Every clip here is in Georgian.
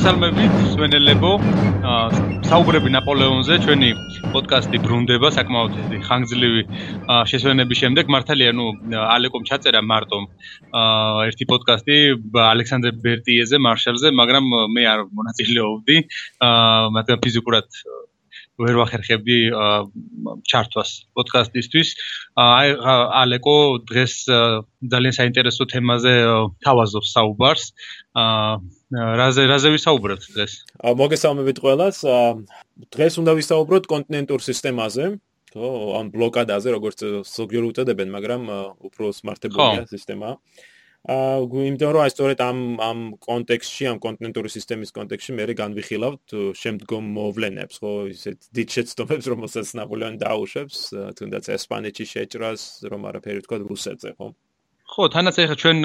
მოგესალმებით, სვენელებო. საუბრები ნაპოლეონზე, ჩვენი პოდკასტი ბრუნდება საკმაოდ ხანგრძლივი შესვენების შემდეგ. მართალია, ნუ ალეკომ ჩაწერა მარტო ერთი პოდკასტი ალექსანდრე ბერტიეზე, მარშალზე, მაგრამ მე არ მონაწილეობდი. მაგრამ ფიზიკურად ვერ ვახერხებდი ჩართვას პოდკასტისთვის. აი ალეკო დღეს ძალიან საინტერესო თემაზე თავაზობს საუბარს. აა რაზე რაზე ვისაუბროთ დღეს? მოგესალმებით ყველას. დღეს უნდა ვისაუბროთ კონტინენტურ სისტემაზე. ხო, ან ბლოკადაზე, როგორც ზოგიერთ უწოდებენ, მაგრამ უფრო სმარტებულია სისტემა. აა გვიმდენ რომ აი სწორედ ამ ამ კონტექსტში, ამ კონტინენტური სისტემის კონტექსტში მე განვიხილავთ შემდგომ მოვლენებს, ხო, ისეთ დიდ შეცდომებს, რომელსაც ნაპოლეონი დაუშვებს, თუნდაც ესპანეთში შეჭრას, რომ არაფერი თქვა რუსეთზე, ხო? ხო, თანაც ახლა ჩვენ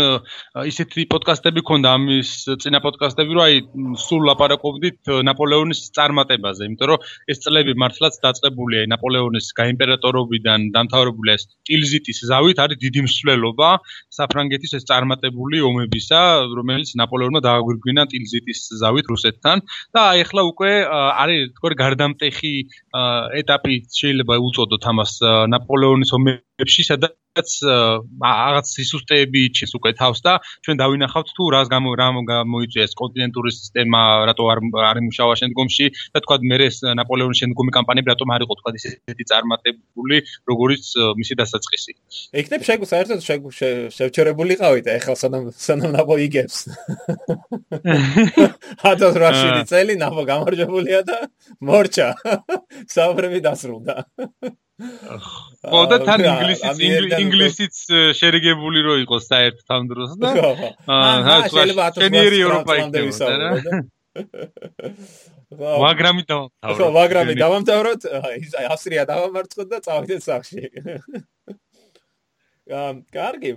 ისეთი პოდკასტები ქონდა ამის წინა პოდკასტები, რომ აი სულ ლაპარაკობდით ნაპოლეონის წარმატებაზე, იმიტომ რომ ეს წლები მართლაც დაწყებულია ნაპოლეონის გაიმპერატორობიდან დამთავრებული ეს ტილზიტის ზავით არის დიდი მსვლელობა საფრანგეთის ეს წარმატებული ომებისა, რომელიც ნაპოლეონმა დააგვირგვინა ტილზიტის ზავით რუსეთთან და აი ახლა უკვე არის თქო გარდამტეხი ეტაპი შეიძლება უწოდოთ ამას ნაპოლეონის ომებში, სადაც რაც რაღაც სისუსტეები იჩის უკვე თავს და ჩვენ დავინახავთ თუ რას გამო რამ გამოიწვია ეს კონტინენტური სისტემა, რატო არ არ იმუშავა შემდგომში და თქვა მე ეს ნაპოლეონის შემდგომი კამპანიები რატომ არ იყო თქვა ისეთი წარმატებული, როგორიც მისი დასაწყისი. ეკნებ შეგუ საერთოდ შევჩერებულიყავით ახლა სანამ სანამ ნაპო იგებს. ჰადოს რაშიდი წელი ნაპო გამარჯვებულია და მორჩა. საუბრები დასრულდა. ხო და თან ინგლისიც ინგლისიც შერიგებული რო იყოს საერთოდ ამ დროს და აა შეიძლება ათოცხლიანი ევროპა იქნება რა? ვაგრამი დავამთავროთ ხო ვაგრამი დავამთავროთ აი ავსტრია დავამარცხოთ და წავიდეთ სახში. ამ კარგი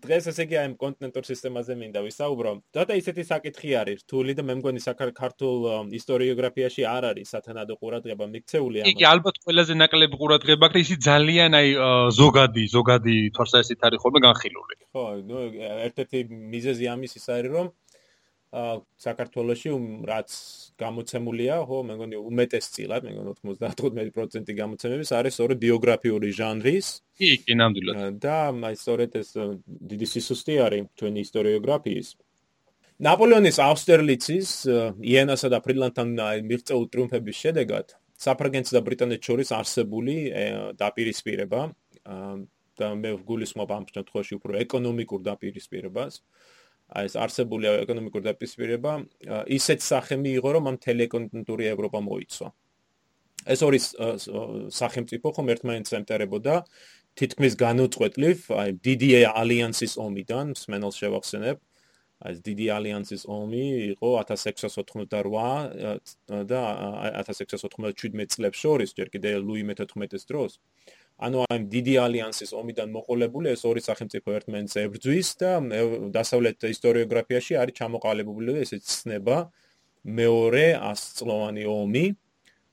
დღეს ესე იგი აი კონტინენტურ სისტემაზე მინდა ვისაუბრო და და ისეთი საკითხი არის რთული და მე მგონი საქართველოს ისტორიოგრაფიაში არ არის სათანადო ყურადღება მიქცეული ამას. იგი ალბათ ყველაზე ნაკლები ყურადღება აქვს ისი ძალიან აი ზოგადი ზოგადი თვალსაზრისით არის ხოლმე განხილული. ხო, ნუ ერთ-ერთი მიზეზი ამის ის არის რომ საქართველოში რაც გამოცემულია, ხო, მე მგონი უმეტესწილად, მე მგონი 95% გამოცემების არის სწორედ ბიოგრაფიული ჟანრის. კი, კი, ნამდვილად. და აი სწორედ ეს დიდი სისუსტე არის ჩვენი ისტორიოგრაფიის. ნაპოლეონის აუსტერლიცის იენასა და ფრიდლანდთან მიღწეულ ტრიუმფების შედეგად საფრანგეთს და ბრიტანეთს შორის არსებული დაპირისპირება და მე ვგულისხმობ ამ შემთხვევაში უფრო ეკონომიკურ დაპირისპირებას. აი ეს არსებული ეკონომიკური დაპირისპირება ისეთ სახე მიიღო რომ ამ ტელეკონტინენტური ევროპა მოიცვა. ეს ორი სახელმწიფო ხომ ერთმანეთს ემტერებოდა თითქმის განუწყვეტლივ, აი დიდი ალიანსის ომიდან, სმენელს შევახსენებ, აი დიდი ალიანსის ომი იყო 1688 და 1697 წლებს შორის, ჯერ კიდე ლუი მე-14-ის დროს. ანუ ამ დიდი ალიანსის ომიდან მოყოლებული ეს ორი სახელმწიფო ერთმანეთს ებრძვის და დასავლეთ ისტორიოგრაფიაში არის ჩამოყალიბებული ესეც ცნება მეორე ასწლოვანი ომი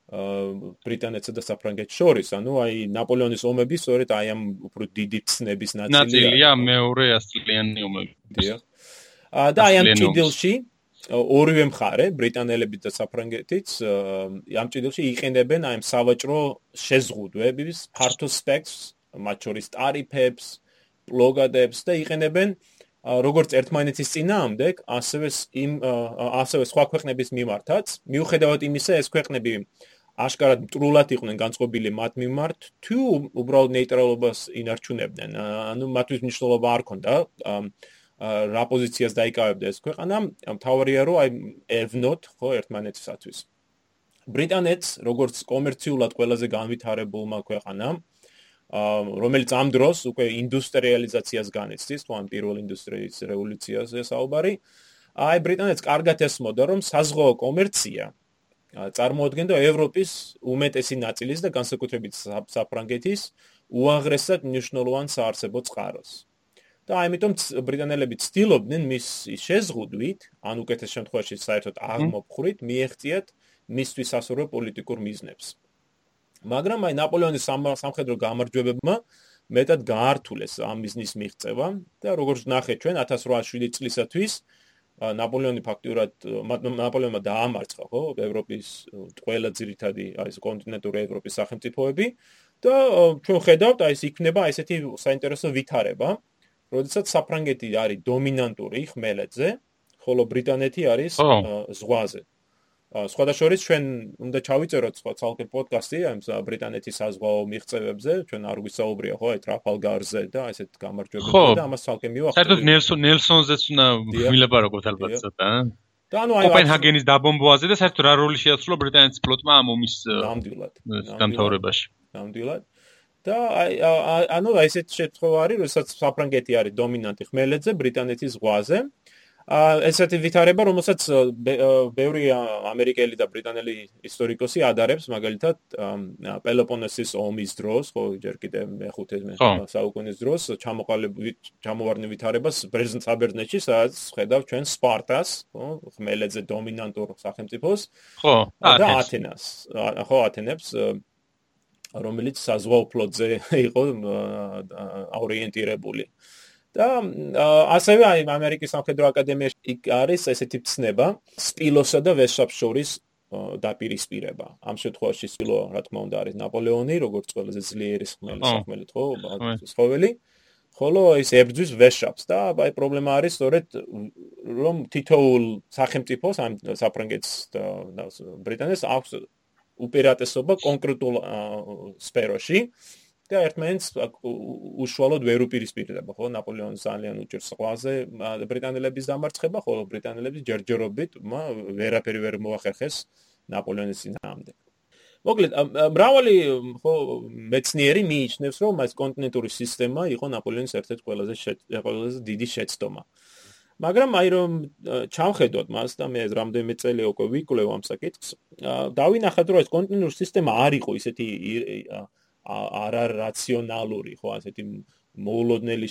ბრიტანეთსა და საფრანგეთს შორის. ანუ აი ნაპოლეონის ომები სწორედ აი ამ უფრო დიდი ცნების ნაწილია ნაწილია მეორე ასწლიანი ომები. დიახ. და აი ამ ჭიდილში ორივე მხარე, ბრიტანელები და საფრანგეთიც, ამ ჭიდილში იყენებენ აი ამ სავაჭრო შეზღუდვების ფართო სპექტრს, მათ შორის ტარიფებს, პლოგადებს და იყენებენ როგორც ერთმანეთის წინააღმდეგ, ასევე იმ ასევე სხვა ქვეყნების მიმართაც, მიუხედავად იმისა, ეს ქვეყნები აშკარად მტრულად იყვნენ განწყობილი მათ მიმართ, თუ უბრალოდ ნეიტრალობას ინარჩუნებდნენ. ანუ მათთვის მნიშვნელობა არ ქონდა. რა პოზიციას დაიკავებდა ეს ქვეყანა, მთავარია რომ აი ევნოთ ხო ერთმანეთისათვის. ბრიტანეთს როგორც კომერციულად ყველაზე განვითარებულმა ქვეყანამ, რომელიც ამ დროს უკვე ინდუსტრიალიზაციას განეცდის, თუ ამ პირველ ინდუსტრიის რევოლუციაზე საუბარი, აი ბრიტანეთს კარგად ესმოდა რომ საზღვაო კომერცია წარმოადგენდა ევროპის უმეტესი ნაწილის და განსაკუთრებით საფრანგეთის უაღრესად მნიშვნელოვან საარსებო წყაროს. და ამიტომ ბრიტანელები ცდილობდნენ მის შეზღუდვით, ან უკეთეს შემთხვევაში საერთოდ აღმოფხრით, მიეღწიათ მისთვის ასურვე პოლიტიკურ მიზნებს. მაგრამ აი ნაპოლეონის სამხედრო გამარჯვებებმა მეტად გაართულეს ამ მიზნის მიღწევა და როგორც ნახეთ ჩვენ 1807 წლისათვის ნაპოლეონი ფაქტურად ნაპოლეონმა დაამარცხა ხო ევროპის ყველა ძირითადი აი ეს კონტინენტური ევროპის სახელმწიფოები და ჩვენ ხედავთ აი ეს იქნება ესეთი საინტერესო ვითარება როდესაც საფრანგეთი არის დომინანტური ხმელეთზე ხოლო ბრიტანეთი არის ზღვაზე. სხვადასხვა ჩვენ უნდა ჩავიწეროთ სხვა ცალკე პოდკასტი ამ ბრიტანეთის საზღვაო მიღწევებზე ჩვენ არ გვისაუბრია ხო აი ტრაფალგარზე და ესეთ გამარჯვებებზე და ამას ცალკე მივახსენე საერთოდ ნელსონ ნელსონზეც უნდა მილაპარაკოთ ალბათ ცოტა და ანუ აი კოპენჰაგენის დაბომბვაზე და საერთოდ რა როლი შეასრულა ბრიტანეთის ფლოტმა ამ ომის ნამდვილად. გამთავრებაში ნამდვილად და აი ანუ ესეთ შემთხვევა არის როდესაც საფრანგეთი არის დომინანტი ხმელეთზე ბრიტანეთის ზღვაზე. ესეთი ვითარება, რომელსაც ბევრი ამერიკელი და ბრიტანელი ისტორიკოსი ადარებს, მაგალითად, პელოპონესის ომის დროს, ხო, ჯერ კიდე მეხუთე საუკუნის დროს, ჩამოყალიბ ჩამოვარდნი ვითარებას ბრეზნცაბერნეთში, სადაც ხედავ ჩვენ სპარტას, ხო, ხმელეთზე დომინანტურ სახელმწიფოს, ხო, და ათენას, ხო, ათენებს რომელიც საზღვაო ფლოტზე იყო ორიენტირებული. და ასევე აი ამერიკის სამხედრო აკადემიაში არის ესეთი ცნება სპილოსა და ვესშაპშორის დაპირისპირება. ამ შემთხვევაში სპილო, რა თქმა უნდა, არის ნაპოლეონი, როგორც ყველაზე ძლიერი ხმელი სახმელი ხო, ცხოველი. ხოლო ის ებრძვის ვესშაპს და აი პრობლემა არის სწორედ რომ თითოულ სახელმწიფოს ამ საფრანგეთს და ბრიტანეთს აქვს უპირატესობა კონკრეტულ სფეროში. და ერთმანეთს უშუალოდ ვერ უპირისპირდება, ხო, ნაპოლეონის ძალიან უჭერს ზღვაზე ბრიტანელების დამარცხება, ხოლო ბრიტანელების ჯერჯერობით ვერაფერი ვერ მოახერხეს ნაპოლეონის ძინაამდე. მოკლედ, მრავალი ხო მეცნიერი მიიჩნევს, რომ ეს კონტინენტური სისტემა იყო ნაპოლეონის ერთ-ერთი ყველაზე ყველაზე დიდი შეცდომა. მაგრამ აი რომ ჩავხედოთ მას და მე რამდენიმე წელი უკვე ვიკვლევ ამ საკითხს, დავინახეთ რომ ეს კონტინენტური სისტემა არ იყო ისეთი არარაციონალური ხო ასეთი მოულოდნელი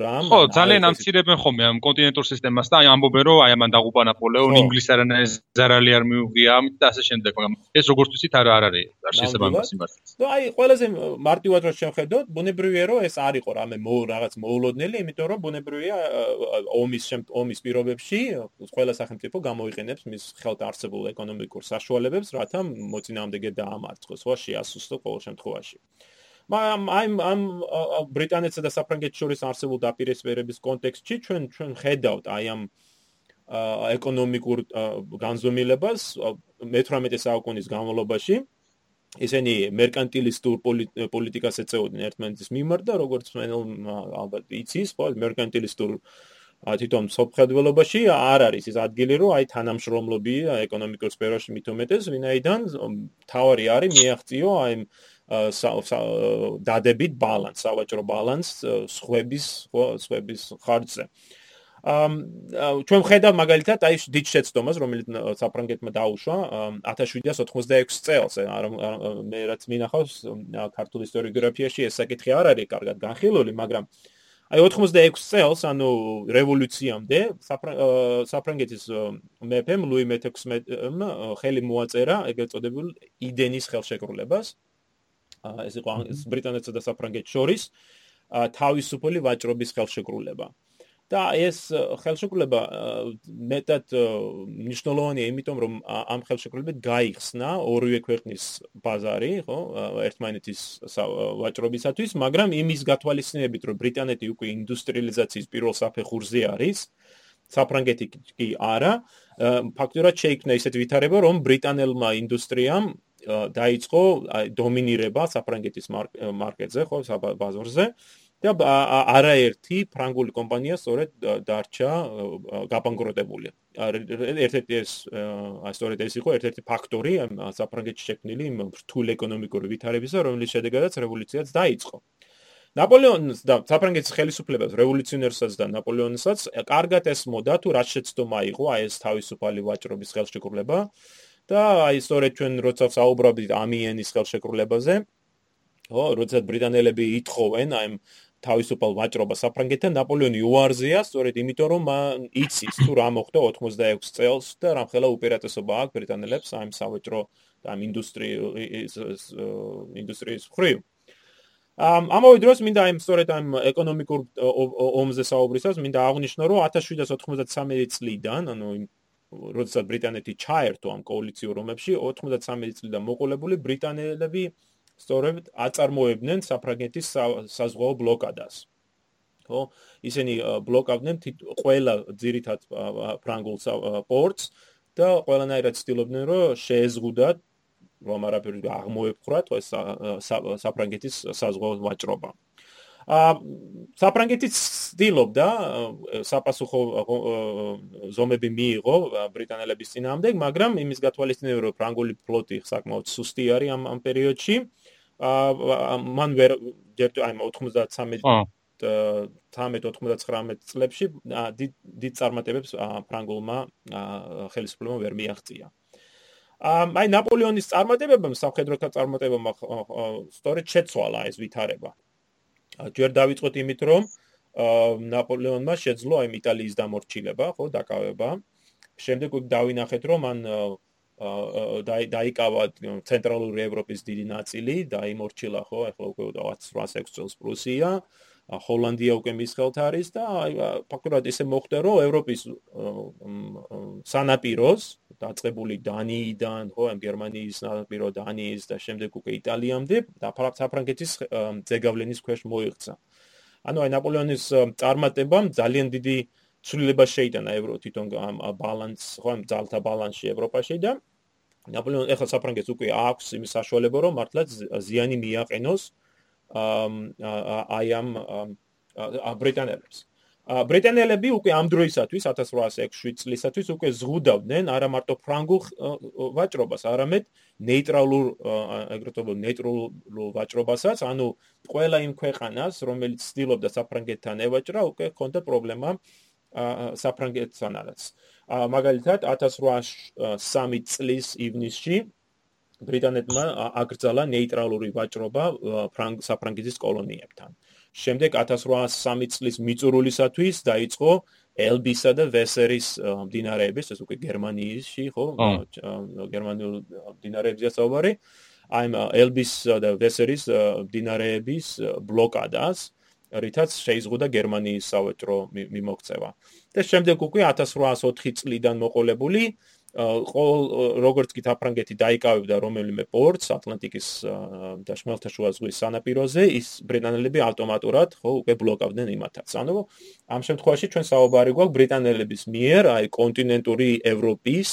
რამ ხო ძალიან ამცირებენ ხოლმე ამ კონტინენტურ სისტემას და აი ამბობენ რომ აი ამან დაღუპა ნაპოლეონი ინგლისარანაირ ზარალი არ მიუღია და ასე შემდეგ მაგრამ ეს როგორც ვთქვით არ არ არის არ შესაბამის სიმართლეს. და აი ყველაზე მარტივად რო შევხედოთ ბუნებრივია რომ ეს არ იყო რამე რაღაც მოულოდნელი იმიტომ რომ ბუნებრივია ომის ომის პირობებში ყველა სახელმწიფო გამოიყენებს მის ხელთ არსებულ ეკონომიკურ საშუალებებს რათა მოწინააღმდეგე დაამარცხოს ხო შეასუსტო ყოველ შემთხვევაში მაგრამ აი ამ ბრიტანეთსა და საფრანგეთს შორის არსებულ დაპირისპირების კონტექსტში ჩვენ ჩვენ ხედავთ აი ამ ეკონომიკურ განზომილებას მე-18 საუკუნის განმავლობაში. ისინი მერკანტილისტურ პოლიტიკას ეწეოდნენ ერთმანეთის მიმართ და როგორც მე ალბათ იცის, ხო, მერკანტილისტურ თვითონ სოფხედველობაში არ არის ის ადგილი, რომ აი თანამშრომლობი ეკონომიკურ სფეროში მithumetes, ვინაიდან თავარი არის მიაღწიო აი დადებით ბალანს, სავაჭრო ბალანს სხვების, სხვების ხარჯზე. ამ ჩვენ ხედავ მაგალითად აი დიდ შეცდომას, რომელიც საფრანგეთმა დაუშვა 1786 წელს, მე რაც მინახავს ქართულ ისტორიოგრაფიაში ეს საკითხი არ არის კარგად განხილული, მაგრამ აი 86 წელს, ანუ რევოლუციამდე საფრანგეთის მეფემ ლუი მე-16-მა ხელი მოაწერა ეგრეთ წოდებულ იდენის ხელშეკრულებას. ეს იყო ბრიტანეთსა და საფრანგეთს შორის თავისუფალი ვაჭრობის ხელშეკრულება. და ეს ხელშეკრულება მეტად მნიშვნელოვანია, იმიტომ რომ ამ ხელშეკრულებით გაიხსნა ორივე ქვეყნის ბაზარი, ხო, ერთმანეთის ვაჭრობისათვის, მაგრამ იმის გათვალისწინებით, რომ ბრიტანეთი უკვე ინდუსტრიალიზაციის პირველ საფეხურზე არის, საფრანგეთი კი არა, ფაქტურად შეიქმნა ისეთი ვითარება, რომ ბრიტანელმა ინდუსტრიამ დაიწყო დომინირება საფრანგეთის მარკეტზე, ხო, ბაზარზე და არაერთი ფრანგული კომპანია სწორედ დარჩა გაბანკროტებული. ერთ-ერთი ეს სწორედ ეს იყო ერთ-ერთი ფაქტორი საფრანგეთში შექმნილი რთულ ეკონომიკური ვითარებისა, რომლის შედეგადაც რევოლუციაც დაიწყო. ნაპოლეონს და საფრანგეთის ხელისუფლებას, რევოლუციონერსაც და ნაპოლეონსაც კარგად ესმოდა თუ რა შეცდომა იყო აი ეს თავისუფალი ვაჭრობის ხელშეკრულება. და აი სწორედ ჩვენ როცა საუბრობთ ამიენის ხელშეკრულებაზე ო როცა ბრიტანელები ითხოვენ აი თავისუფალ ვაჭრობას საფრანგეთთან ნაპოლეონი უარზია სწორედ იმიტომ რომ იცის თუ რა მოხდა 86 წელს და რამხელა უპირატესობა აქვს ბრიტანელებს აი სავაჭრო ამ ინდუსტრიის ინდუსტრიის ხრივ ამ ამავე დროს მინდა იმ სწორედ ამ ეკონომიკურ ომზე საუბრისას მინდა აღნიშნო რომ 1793 წლიდან ანუ როდესაც ბრიტანეთი ჩაერთო ამ კოალიციურ ომებში 93 წლიდან მოყოლებული ბრიტანელები სწორედ აწარმოებდნენ საფრანგეთის საზღვაო ბლოკადას ხო ისინი ბლოკავდნენ ყველა ძირითად ფრანგულ პორტს და ყველანაირად ცდილობდნენ რომ შეეზღუდათ რომ არაფერი აღმოეფხვრათ ეს საფრანგეთის საზღვაო ვაჭრობა. ა საფრანგეთის ცდილობდა საპასუხო ზომები მიიღო ბრიტანელების წინააღმდეგ, მაგრამ იმის გათვალისწინებაა რომ ფრანგული ფლოტი საკმაოდ სუსტი არის ამ ამ პერიოდში. ა მან ვერ ჯერ აი 93 13-99 წლებში დიდ წარმატებებს ფრანგულმა ხელისუფლებამ ვერ მიაღწია. აი ნაპოლეონის წარმატებებამ სამხედროთა წარმატებებამ სწორედ შეცვალა ეს ვითარება. ჯერ დავიწყოთ იმით, რომ ნაპოლეონმა შეძლო აი იტალიის დამორჩილება, ხო, დაკავება. შემდეგ უკვე დავინახეთ, რომ მან დაიკავა ცენტრალური ევროპის დიდი ნაწილი, დაიმორჩილა, ხო, ახლა უკვე 806 წელს პრუსია. ჰოლანდია უკვე მის ხელთ არის და აი ფაქტობრივად ესე მოხდა რომ ევროპის სანაპიროს დაწყებული დანიიდან ხო ამ გერმანიის სანაპირო დანიის და შემდეგ უკვე იტალიამდე და საფრანგეთის ზეგავლენის ქვეშ მოიქცა ანუ აი ნაპოლეონის წარმატებამ ძალიან დიდი ცვლილება შეიტანა ევრო თვითონ ამ ბალანს ხო ამ ძალთა ბალანსში ევროპაში და ნაპოლეონ ეხლა საფრანგეთს უკვე აქვს იმის საშუალება რომ მართლაც ზიანი მიაყენოს აი ამ ბრიტანელებს. ბრიტანელები უკვე ამ დროისათვის 1806 წლისათვის უკვე ზღუდავდნენ არა მარტო ფრანგულ ვაჭრობას, არამედ ნეიტრალურ ეგრეთ წოდებულ ნეიტრალურ ვაჭრობასაც, ანუ ყველა იმ ქვეყანას, რომელიც ცდილობდა საფრანგეთთან ევაჭრა, უკვე ჰქონდა პრობლემა საფრანგეთთანაც. მაგალითად 1803 წლის ივნისში ბრიტანეთმა აკრძალა ნეიტრალური ვაჭრობა ფრანგ საფრანგეთის კოლონიებთან. შემდეგ 1803 წლის მიწურულისათვის დაიწყო ელბისა და ვესერის მდინარეების, ეს უკვე გერმანიაში, ხო? გერმანულ მდინარეებზე საუბარი. აი ელბის და ვესერის მდინარეების ბლოკადას, რითაც შეიზღუდა გერმანიის სავაჭრო მიმოქცევა. და შემდეგ უკვე 1804 წლიდან მოყოლებული როგორც კი საფრანგეთი დაიკავებდა რომელიმე პორტს ატლანტიკის და შმალთაშუა ზღვის სანაპიროზე, ის ბრიტანელები ავტომატურად ხო უკვე ბლოკავდნენ იმათაც. ანუ ამ შემთხვევაში ჩვენ საუბარი გვაქვს ბრიტანელების მიერ, აი კონტინენტური ევროპის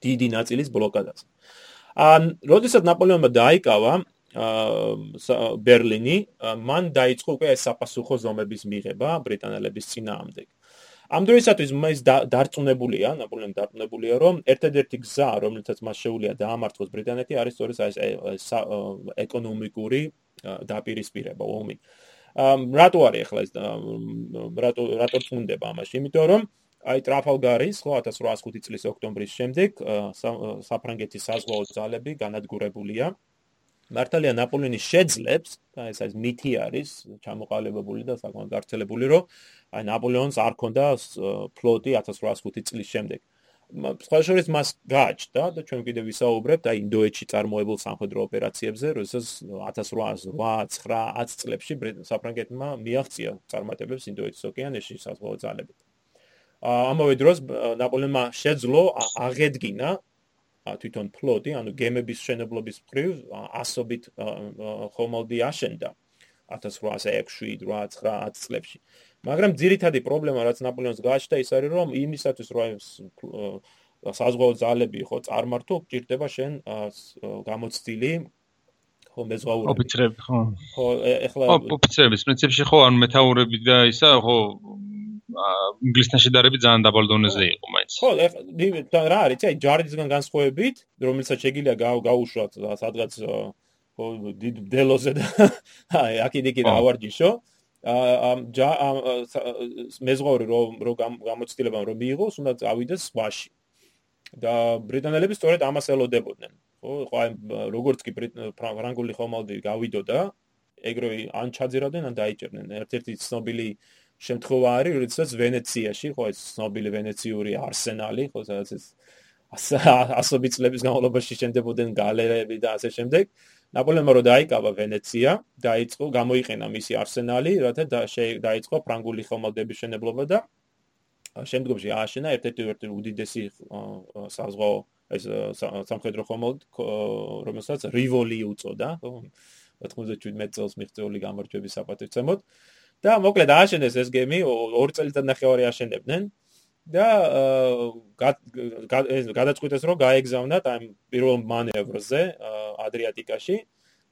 დიდი ნაწილის ბლოკადაზე. ან როდესაც ნაპოლეონმა დაიკავა აა ბერლინი, მან დაიწყო უკვე საპასუხო ზომების მიღება ბრიტანელების წინააღმდეგ. ამ დროისათვის მას დარწმუნებულია, ნაპოლეონი დარწმუნებულია, რომ ერთადერთი გზა, რომელთაც მას შეუძლია დაამარცხოს ბრიტანეთი, არის სწორედ ეს ეკონომიკური დაპირისპირება, ომი. რატო არის ახლა ეს რატო რატო წუნდება ამაში? იმიტომ რომ აი ტრაფალგარის ხო 1805 წლის ოქტომბრის შემდეგ საფრანგეთის საზღვაო ძალები განადგურებულია. მართალია ნაპოლეონი შეძლებს და ეს არის მითი არის ჩამოყალიბებული და საკმაოდ გავრცელებული რომ აი ნაპოლეონს არ ქონდა ფლოტი 1805 წლის შემდეგ. სხვა შორის მას გააჩნდა და ჩვენ კიდე ვისაუბრებთ აი ინდოეთში წარმოებულ სამხედრო ოპერაციებზე როდესაც 1808-9 წლებში საფრანგეთმა მიაღწია წარმატებებს ინდოეთის ოკეანეში საზღვაო ძალებით. ამავე დროს ნაპოლეონმა შეძლო აღედგინა თვითონ ფლოტი, ანუ გემების შენებლობის მხრივ ასობით ხომალდი აშენდა 1806-8-9 წლებში. მაგრამ ძირითადი პრობლემა, რაც ნაპოლეონს გააჩნდა, ის არის, რომ იმისათვის რომ საზღვაო ძალები ხო წარმართო, გჭირდება შენ გამოცდილი ხო მეზღვაურები. ოფიცრები ხო. ხო, ეხლა ოფიცრების პრინციპში ხო, ანუ მეტაურები და ისა ხო ინგლისთან შედარებით ძალიან დაბალ დონეზე იყო მაინც. ხო, ეხლა რა არის, აი ჯარდისგან განსხვავებით, რომელსაც შეგიძლია გაუშვათ სადღაც დიდ დელოზე და აი აკიდიკი დავარჯიშო. აა მეზღვაური რომ რომ გამოცდილებამ რომ მიიღოს, უნდა წავიდეს სხვაში. და ბრიტანელები სწორედ ამას ელოდებოდნენ. ხო, ხო აი როგორც კი ფრანგული ხომალდი გავიდოდა, ეგრევე ან ჩაძირავდნენ, ან დაიჭერდნენ. ერთ-ერთი ცნობილი შემთხვევა არის, როდესაც ვენეციაში, ხო ეს ცნობილი ვენეციური არსენალი, ხო სადაც ეს ასობით წლების განმავლობაში შენდებოდნენ გალერეები და ასე შემდეგ. ნაპოლეონმა რო დაიკავა ვენეცია, დაიწყო გამოიყენა მისი არსენალი, რათა დაიწყო ფრანგული ხომალდების შენებლობა და შემდგომში ააშენა ერთ-ერთი უდიდესი საზღვაო ეს სამხედრო ხომალდ, რომელსაც რივოლი უწოდა, 97 წელს მიღწეული გამარჯვების საპატივცემოდ. და მოკლედ ააშენეს ეს გემი, ორი წელიწადნახევარი აშენებდნენ. და გადაწყვიტეს რომ გაეგზავნათ ამ პირველ მანევრზე ადრიატიკაში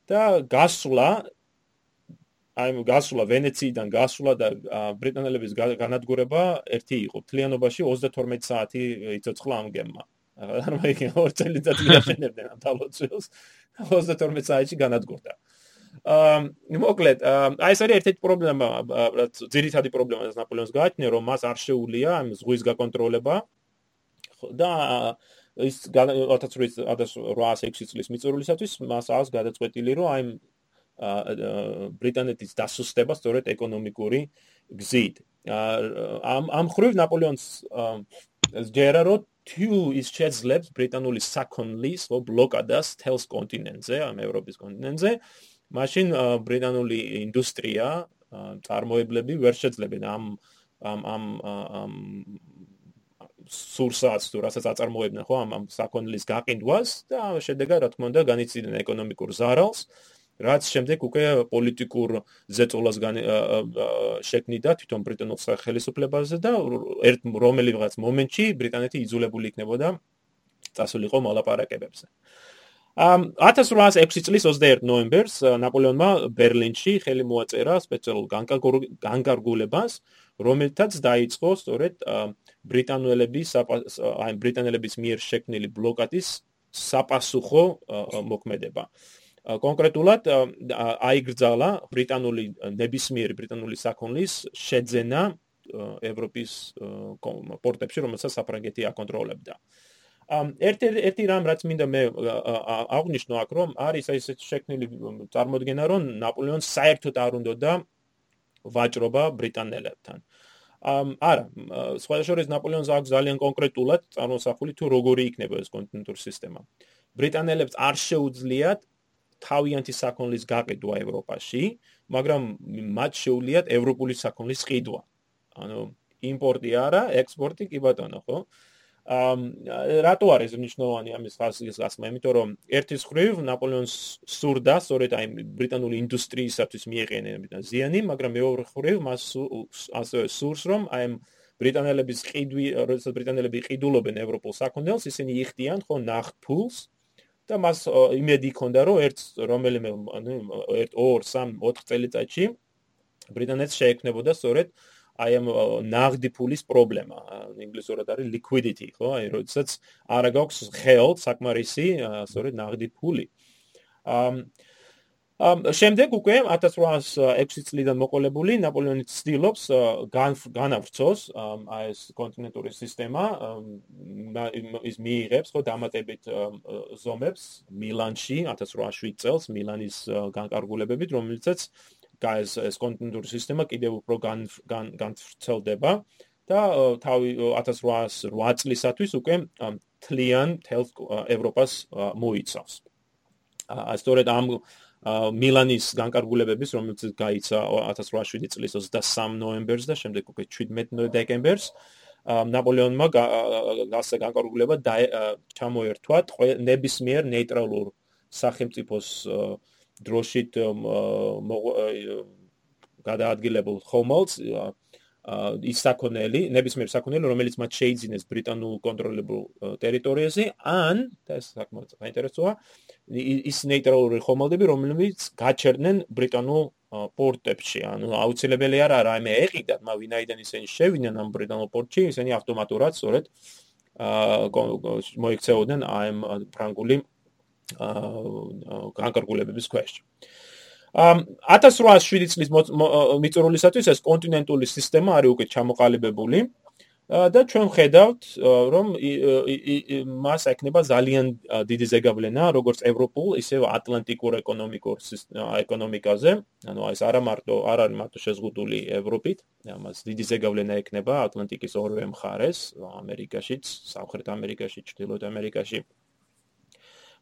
და გასვლა აი გასვლა ვენეციიდან გასვლა და ბრიტანელების განადგურება ერთი იყო თლიანობაში 32 საათი იცოცხლა ამ გემმა ანუ მე ორ წელიწადში აშენებდნენ ამ თალოცილს 32 საათში განადგურდა აა მოკლედ აი ეს არის ერთ-ერთი პრობლემა რაც ძირითადი პრობლემა რაც ნაპოლეონს გააჩნია რომ მას არ შეუულია ამ ზღვის გაკონტროლება. და ის 1806 წლის მიწურულისათვის მას აქვს გადაწყვეტილი რომ აი ბრიტანეთის დასუსტება სწორედ ეკონომიკური გზით. ამ ამ ხრივ ნაპოლეონს ჯერა რომ თუ ის შეძლებს ბრიტანული საქონლის ბლოკადას თელს კონტინენტზე ამ ევროპის კონტინენტზე მაშინ ბრიტანული ინდუსტრია წარმოებლები ვერ შეძლებენ ამ ამ ამ ამ სურსას თუ რასაც აწარმოებდნენ ხო ამ ამ საქონლის გაყიდვას და შედეგად რა თქმა უნდა განიცდიან ეკონომიკურ ზარალს რაც შემდეგ უკვე პოლიტიკურ ზეწოლას შექმნიდა თვითონ ბრიტანულ სახელმწიფოებაზე და ერთ რომელიღაც მომენტში ბრიტანეთი იძულებული იქნებოდა წასულიყო მოლაპარაკებებზე. ამ 1806 წლის 21 ნოემბერს ნაპოლეონმა ბერლინში ხელი მოაწერა სპეციალურ განკარგულებას, რომელთაც დაიწყო სწორედ ბრიტანელების აი ბრიტანელების მიერ შექმნილი ბლოკადის საპასუხო მოქმედება. კონკრეტულად აიგრძალა ბრიტანული ნებისმიერი ბრიტანული საქონლის შეძენა ევროპის პორტებში, რომელსაც საფრანგეთი აკონტროლებდა. ერთი რამ რაც მინდა მე აღნიშნო აქ რომ არის ესეთ შექმნილი წარმოადგენა რომ ნაპოლეონს საერთოდ არ უნდა და ვაჭრობა ბრიტანელებთან. ამ არა, სხვადასხვა ნაპოლეონს აქვს ძალიან კონკრეტულად წარმოსახული თუ როგორი იქნება ეს კონტინენტური სისტემა. ბრიტანელებს არ შეუძლიათ თავიანთი საქონლის გაყიდვა ევროპაში, მაგრამ მათ შეუძლიათ ევროპული საქონლის ყიდვა. ანუ იმპორტი არა, ექსპორტი კი ბატონო, ხო? ამ რატო არის მნიშვნელოვანი ამის ხასიათის გასმა? იმიტომ რომ ერთის ხრივ ნაპოლეონს სურდა, სწორედ აი ბრიტანული ინდუსტრიისათვის მიეყენებინა ზიანი, მაგრამ მეორე ხრივ მას ასევე სურს რომ აი ბრიტანელების ყიდვი, როდესაც ბრიტანელები ყიდულობენ ევროპულ საქონელს, ისინი იხდიან ხო ნახტ ფულს და მას იმედი ჰქონდა რომ ერთ რომელიმე ანუ ერთ 2 3 4 წელიწადში ბრიტანეთს შეექმნებოდა სწორედ აი ამ ნაღდი ფულის პრობლემა. ინგლისურად არის liquidity ხო? აი როდესაც არ აქვს ხელ საკმარისი სწორედ ნაღდი ფული. ამ ამ შემდეგ უკვე 1806 წლიდან მოყოლებული ნაპოლეონი ცდილობს განავრცოს აი ეს კონტინენტური სისტემა ის მიიღებს ხო დამატებით ზომებს მილანში 1807 წელს მილანის განკარგულებებით რომელიცაც ეს ეს კონტინენტური სისტემა კიდევ უფრო განცვლდება და თავი 1808 წლისათვის უკვე თლიან თელ ევროპას მოიცავს. აა სწორედ ამ მილანის განკარგულებების რომელიც გაიცა 1807 წლის 23 ნოემბერს და შემდეგ უკვე 17 დეკემბერს ნაპოლეონმა გასა განკარგულება ჩამოერთვა ნებისმიერ ნეიტრალურ სახელმწიფოს დროშით გადაადგილებულ ხომალდს ის საქონელი, ნებისმიერ საქონელი, რომელიც მათ შეიძინეს ბრიტანულ კონტროლებულ ტერიტორიაზე, ან ეს საკმაოდ საინტერესოა, ის ნეიტრალური ხომალდები, რომლებიც გაჩერდნენ ბრიტანულ პორტებში, ანუ აუცილებელი არ არის, მე ეყიდათ, მა ვინაიდან ისინი შევიდნენ ამ ბრიტანულ პორტში, ისინი ავტომატურად სწორედ აა მოიქცეოდნენ ამ ფრანგული განკარგულებების ქვეშ. ამ 1807 წლის მიწურულისათვის ეს კონტინენტური სისტემა არის უკვე ჩამოყალიბებული და ჩვენ ხედავთ რომ მას ეკნება ძალიან დიდი ზეგავლენა როგორც ევროპულ ისე ატლანტიკურ ეკონომიკურ ეკონომიკაზე. ანუ ეს არა მარტო არ არის მარტო შეზღუდული ევროპით. ამას დიდი ზეგავლენა ეკნება ატლანტიკის ორივე მხარეს ამერიკაშიც სამხრეთ ამერიკაში ჩრდილოეთ ამერიკაში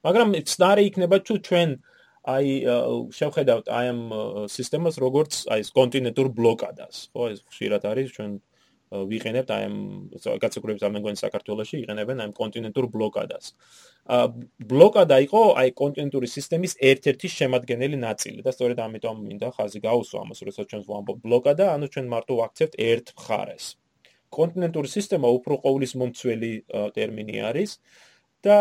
მაგრამ ცნარი იქნება თუ ჩვენ აი შევხედავთ აი ამ სისტემას როგორც აი ეს კონტინენტურ ბლოკადას ხო ეს ხშირად არის ჩვენ ვიყენებთ აი ამ გაცოქრებს ამენგონ საქართველოსში იყენებენ აი კონტინენტურ ბლოკადას. ა ბლოკადა იყო აი კონტინენტური სისტემის ერთ-ერთი შემადგენელი ნაწილი და სწორედ ამიტომ მინდა ხაზი გაუსვა ამას, როცა ჩვენ ვამბობ ბლოკადა, ანუ ჩვენ მარტო ვაქცევთ ერთ მხარეს. კონტინენტური სისტემა უფრო ყოვლის მომცველი ტერმინი არის და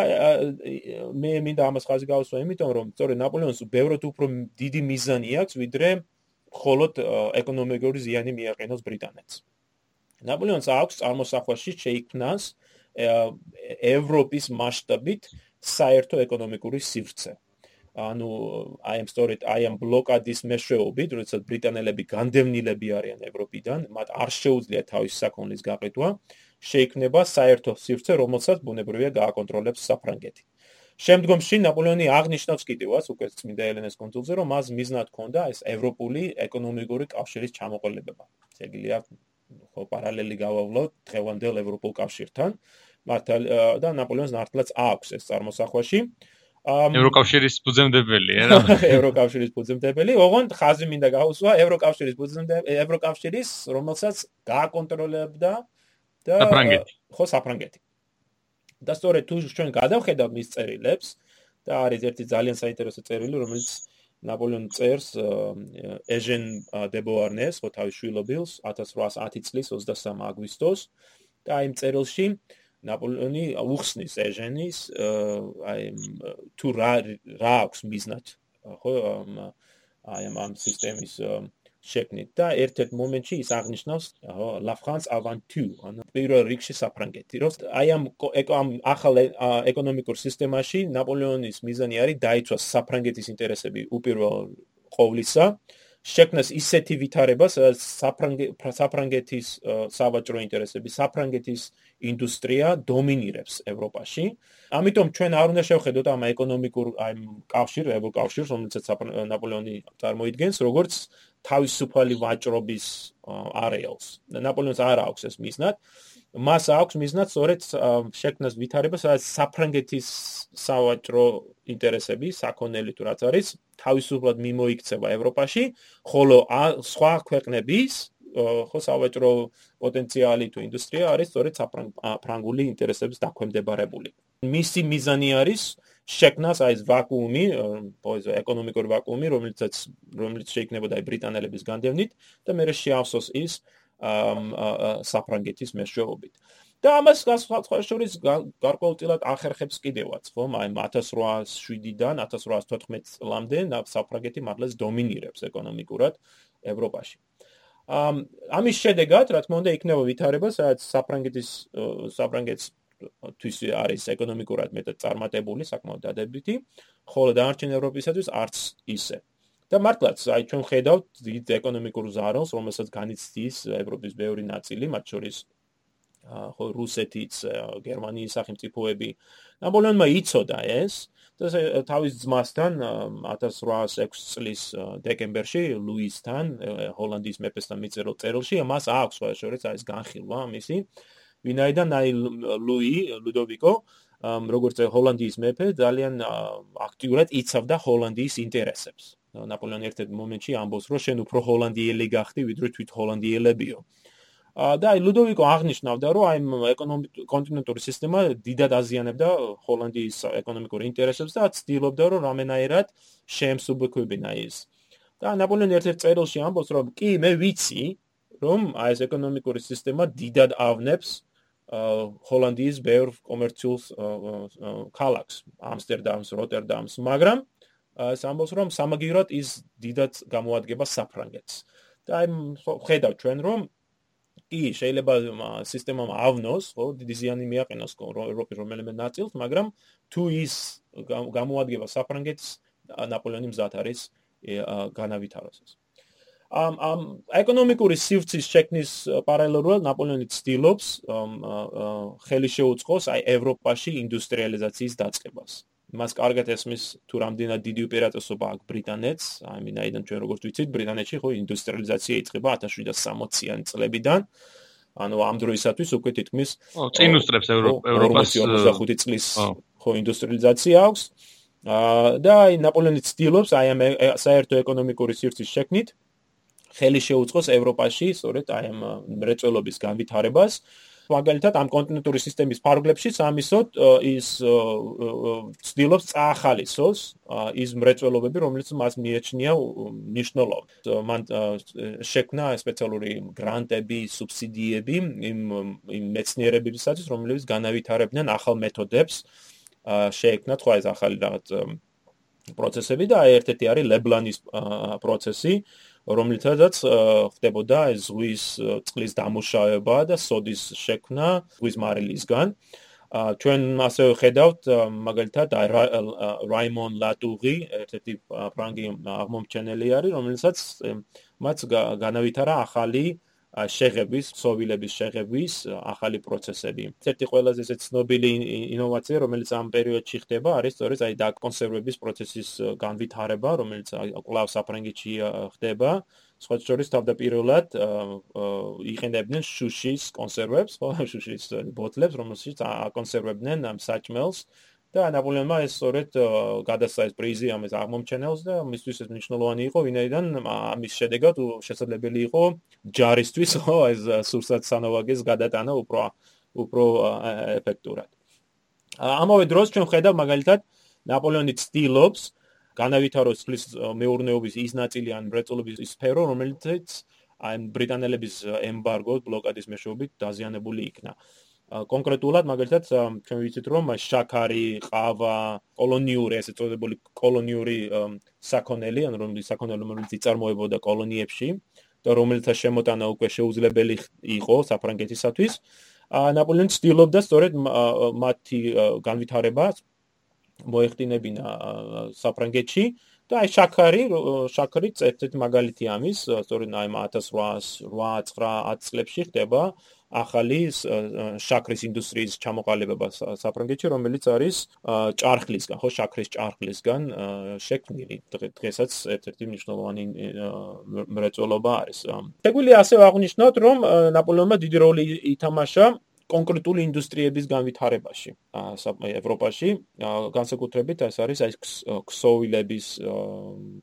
მე მინდა ამას ხაზი გაუსვა, იმიტომ რომ სწორედ ნაპოლეონს ბევრად უფრო დიდი მიზანი აქვს, ვიდრე მხოლოდ ეკონომიკური ზიანი მიაყენოს ბრიტანეთს. ნაპოლეონს აქვს წარმოსახვაში შეიქმნას ევროპის მასშტაბით საერთო ეკონომიკური სივრცე. ანუ აი ამ სწორედ აი ამ ბლოკადის მეშვეობით, როდესაც ბრიტანელები განდევნილები არიან ევროპიდან, მათ არ შეუძლიათ თავის საქონლის გაყიდვა, შეიქმნება საერთო სივრცე, რომელსაც ბუნებრივია გააკონტროლებს საფრანგეთი. შემდგომში ნაპოლეონი აღნიშნავს კიდევაც უკვე წმინდა ელენეს კონსულზე, რომ მას მიზნად ჰქონდა ეს ევროპული ეკონომიკური კავშირის ჩამოყალიბება. შეგიძლია ხო პარალელი გავავლოთ დღევანდელ ევროპულ კავშირთან. მართალ და ნაპოლეონს ნართლაც აქვს ეს წარმოსახვაში. ევროკავშირის ფუძემდებელი რა ევროკავშირის ფუძემდებელი. ოღონდ ხაზი მინდა გაუსვა. ევროკავშირის ფუძემდებელი ევროკავშირის რომელსაც გააკონტროლებდა და საფრანგეთი. ხო საფრანგეთი. და სწორედ თუ ჩვენ გადავხედავ მის წერილებს და არის ერთი ძალიან საინტერესო წერილი რომელიც ნაპოლეონ წერს ეჟენ დებოარნეს, ხო თავის შვილობილს 1810 წლის 23 აგვისტოს. და აი წერილში ნაპოლეონი უხსნის ეჟენის აი თუ რა რა აქვს მიზნად ხო აი ამ სისტემის შექმნით და ერთ-ერთ მომენტში ის აღნიშნავს La France avant tout, ანუ პირველ რიგში საფრანგეთი. რომ აი ამ ამ ახალ ეკონომიკურ სისტემაში ნაპოლეონის მიზანი არის დაიცვას საფრანგეთის ინტერესები უპირველო ყოვლისა. შექმნას ისეთი ვითარება, სადაც საფრანგეთის სავაჭრო ინტერესები, საფრანგეთის ინდუსტრია დომინირებს ევროპაში. ამიტომ ჩვენ არ უნდა შევხედოთ ამ ეკონომიკურ აი კავშირს, ევროკავშირს, რომელსაც ნაპოლეონი წარმოიდგენს, როგორც თავისუფალი ვაჭრობის არეალს. ნაპოლეონს არ აქვს ეს მიზნად. მას აქვს მიზნად სწორედ შექმნას ვითარება, სადაც საფრანგეთის სავაჭრო ინტერესები, საქონელი თუ რაც არის, თავისუფლად მიმოიქცევა ევროპაში, ხოლო სხვა ქვეყნების ხო სავაჭრო პოტენციალი თუ ინდუსტრია არის სწორედ საფრანგული ინტერესების დაქვემდებარებული. მისი მიზანი არის შექმნას აი ეს ვაკუუმი, პოეზო ეკონომიკური ვაკუუმი, რომელიცაც რომელიც შეიქმნებოდა აი ბრიტანელების განდევნით და მე შეავსოს ის საფრანგეთის მეშვეობით. და ამას სხვა შორის გარკვეულწილად ახერხებს კიდევაც, ხო? აი 1807-დან 1814 წლამდე საფრანგეთი მართლაც დომინირებს ეკონომიკურად ევროპაში. ამის შედეგად, რა თქმა უნდა, იქნება ვითარება, სადაც საფრანგეთის საფრანგეთს თვის არის ეკონომიკურად მეტად წარმატებული, საკმაოდ დადებითი, ხოლო დანარჩენ ევროპისათვის არც ისე. და მართლაც, აი ჩვენ ხედავთ დიდ ეკონომიკურ ზარალს, რომელსაც განიცდის ევროპის ბევრი ნაწილი, მათ შორის ხო რუსეთიც, გერმანიის სახელმწიფოები. ნაპოლეონმა იცოდა ეს და თავის ძმასთან 1806 წლის დეკემბერში ლუისთან, ჰოლანდიის მეფესთან მიწერილ წერილში, მას აქვს სხვა შორის ეს განხილვა მისი ვინაიდან აი ლუი ლუდოვიკო როგორც ჰოლანდიის მეფე ძალიან აქტიურად იცავდა ჰოლანდიის ინტერესებს. ნაპოლეონი ერთ-ერთ მომენტში ამბობს, რომ შენ უფრო ჰოლანდიელი გახდი, ვიდრე თვით ჰოლანდიელებიო. და აი ლუდოვიკო აღნიშნავდა, რომ აი ეკონომიკური კონტინენტური სისტემა დიდად აზიანებდა ჰოლანდიის ეკონომიკურ ინტერესებს და ცდილობდა, რომ რამენაერად შეემსუბუქებინა ის. და ნაპოლეონი ერთ-ერთ წერილში ამბობს, რომ კი მე ვიცი, რომ აი ეკონომიკური სისტემა დიდად ავნებს ჰოლანდიის ბევრ კომერციულ ქალაქს, ამსტერდამს, როტერდამს, მაგრამ სამბოს რომ სამაგიეროდ ის დიდად გამოადგება საფრანგეთს. და აი ხედავ ჩვენ რომ კი შეიძლება სისტემამ ავნოს, ხო, დიდი ზიანი მიაყენოს ევროპის რომელიმე ნაწილს, მაგრამ თუ ის გამოადგება საფრანგეთს, ნაპოლეონი მზად არის განავითაროს ეს. ამ ამ ეკონომიკური სივრცის შექმნის პარალელურად ნაპოლეონი ცდილობს ხელი შეუწყოს აი ევროპაში ინდუსტრიალიზაციის დაწყებას. მას კარგად ესმის თუ რამდენად დიდი უპირატესობა აქვს ბრიტანეთს, აი მინაიდან ჩვენ როგორც ვიცით, ბრიტანეთში ხო ინდუსტრიალიზაცია იწყება 1760-იან წლებიდან. ანუ ამ დროისათვის უკვე თითქმის წინ უსწრებს ევროპას 45 წლის ხო ინდუსტრიალიზაცია აქვს. აა და აი ნაპოლეონი ცდილობს აი ამ საერთო ეკონომიკური სივრცის შექმნით ხელი შეუწყოს ევროპაში სწორედ აი ამ მრეწველობის განვითარებას. მაგალითად ამ კონტინენტური სისტემის ფარგლებში სამისოთ ის ცდილობს წაახალისოს ის მრეწველობები, რომელიც მას მიეჩნია მნიშვნელოვნად. მან შექმნა სპეციალური გრანტები, სუბსიდიები იმ იმ მეცნიერებებისათვის, რომლებიც განავითარებდნენ ახალ მეთოდებს. შეექმნა თქვა ეს ახალი რაღაც პროცესები და ერთ-ერთი არის ლებლანის პროცესი, რომლითაც ხდებოდა ზღვის წყლის დამუშავება და სოდის შექმნა ზღვის მარილისგან. ჩვენ ასევე ხედავთ მაგალითად რაიმონ ლატუღი, ერთ-ერთი ფრანგი აღმომჩენელი არის, რომელსაც მათ განავითარა ახალი შეღების, სოვილების შეღების ახალი პროცესები. ერთ-ერთი ყველაზე ესე ცნობილი ინოვაცია, რომელიც ამ პერიოდში ხდება, არის სწორედ აი დაკონსერვების პროცესის განვითარება, რომელიც კლავ საფრანგეთში ხდება. სხვა შორის თავდაპირველად იყენებდნენ შუშის კონსერვებს, ხო, შუშის ბოთლებს, რომელშიც აკონსერვებდნენ ამ საჭმელს. და ნაპოლეონმა ეს სწორედ გადასცა ეს პრიზი ამის აღმომჩენელს და მისთვის ეს მნიშვნელოვანი იყო, ვინაიდან ამის შედეგად შესაძლებელი იყო ჯარისთვის ეს სურსათ სანოვაგეს გადატანა უფრო უფრო ეფექტურად. ამავე დროს ჩვენ ხედავ მაგალითად ნაპოლეონი ცდილობს განავითაროს ფლის მეურნეობის ის ნაწილი ან მრეწველობის სფერო, რომელიც აი ბრიტანელების ემბარგო ბლოკადის მეშვეობით დაზიანებული იქნა. კონკრეტულად მაგალითად ჩვენ ვიცით რომ შაქარი, ყავა, კოლონიური ესე წოდებული კოლონიური საქონელი, ან რომლის საქონელი რომელიც იწარმოებოდა კოლონიებში და რომელთა შემოტანა უკვე შეუძლებელი იყო საფრანგეთისათვის. ნაპოლეონი ცდილობდა სწორედ მათი განვითარება მოეხდინებინა საფრანგეთში და აი შაქარი, შაქარი ერთ-ერთი მაგალითი ამის, სწორედ აი 1808-9 წლებში ხდება ახალი შაქრის ინდუსტრიის ჩამოყალიბება საფრანგეთში, რომელიც არის ჭარხლისგან, ხო, შაქრის ჭარხლისგან შექმნილი. დღესაც ერთ-ერთი მნიშვნელოვანი მრეწველობა არის. შეგვიძლია ასევე აღნიშნოთ, რომ ნაპოლეონმა დიდი როლი ითამაშა კონკრეტული ინდუსტრიების განვითარებაში ევროპაში განსაკუთრებით ეს არის აი ქსოვილების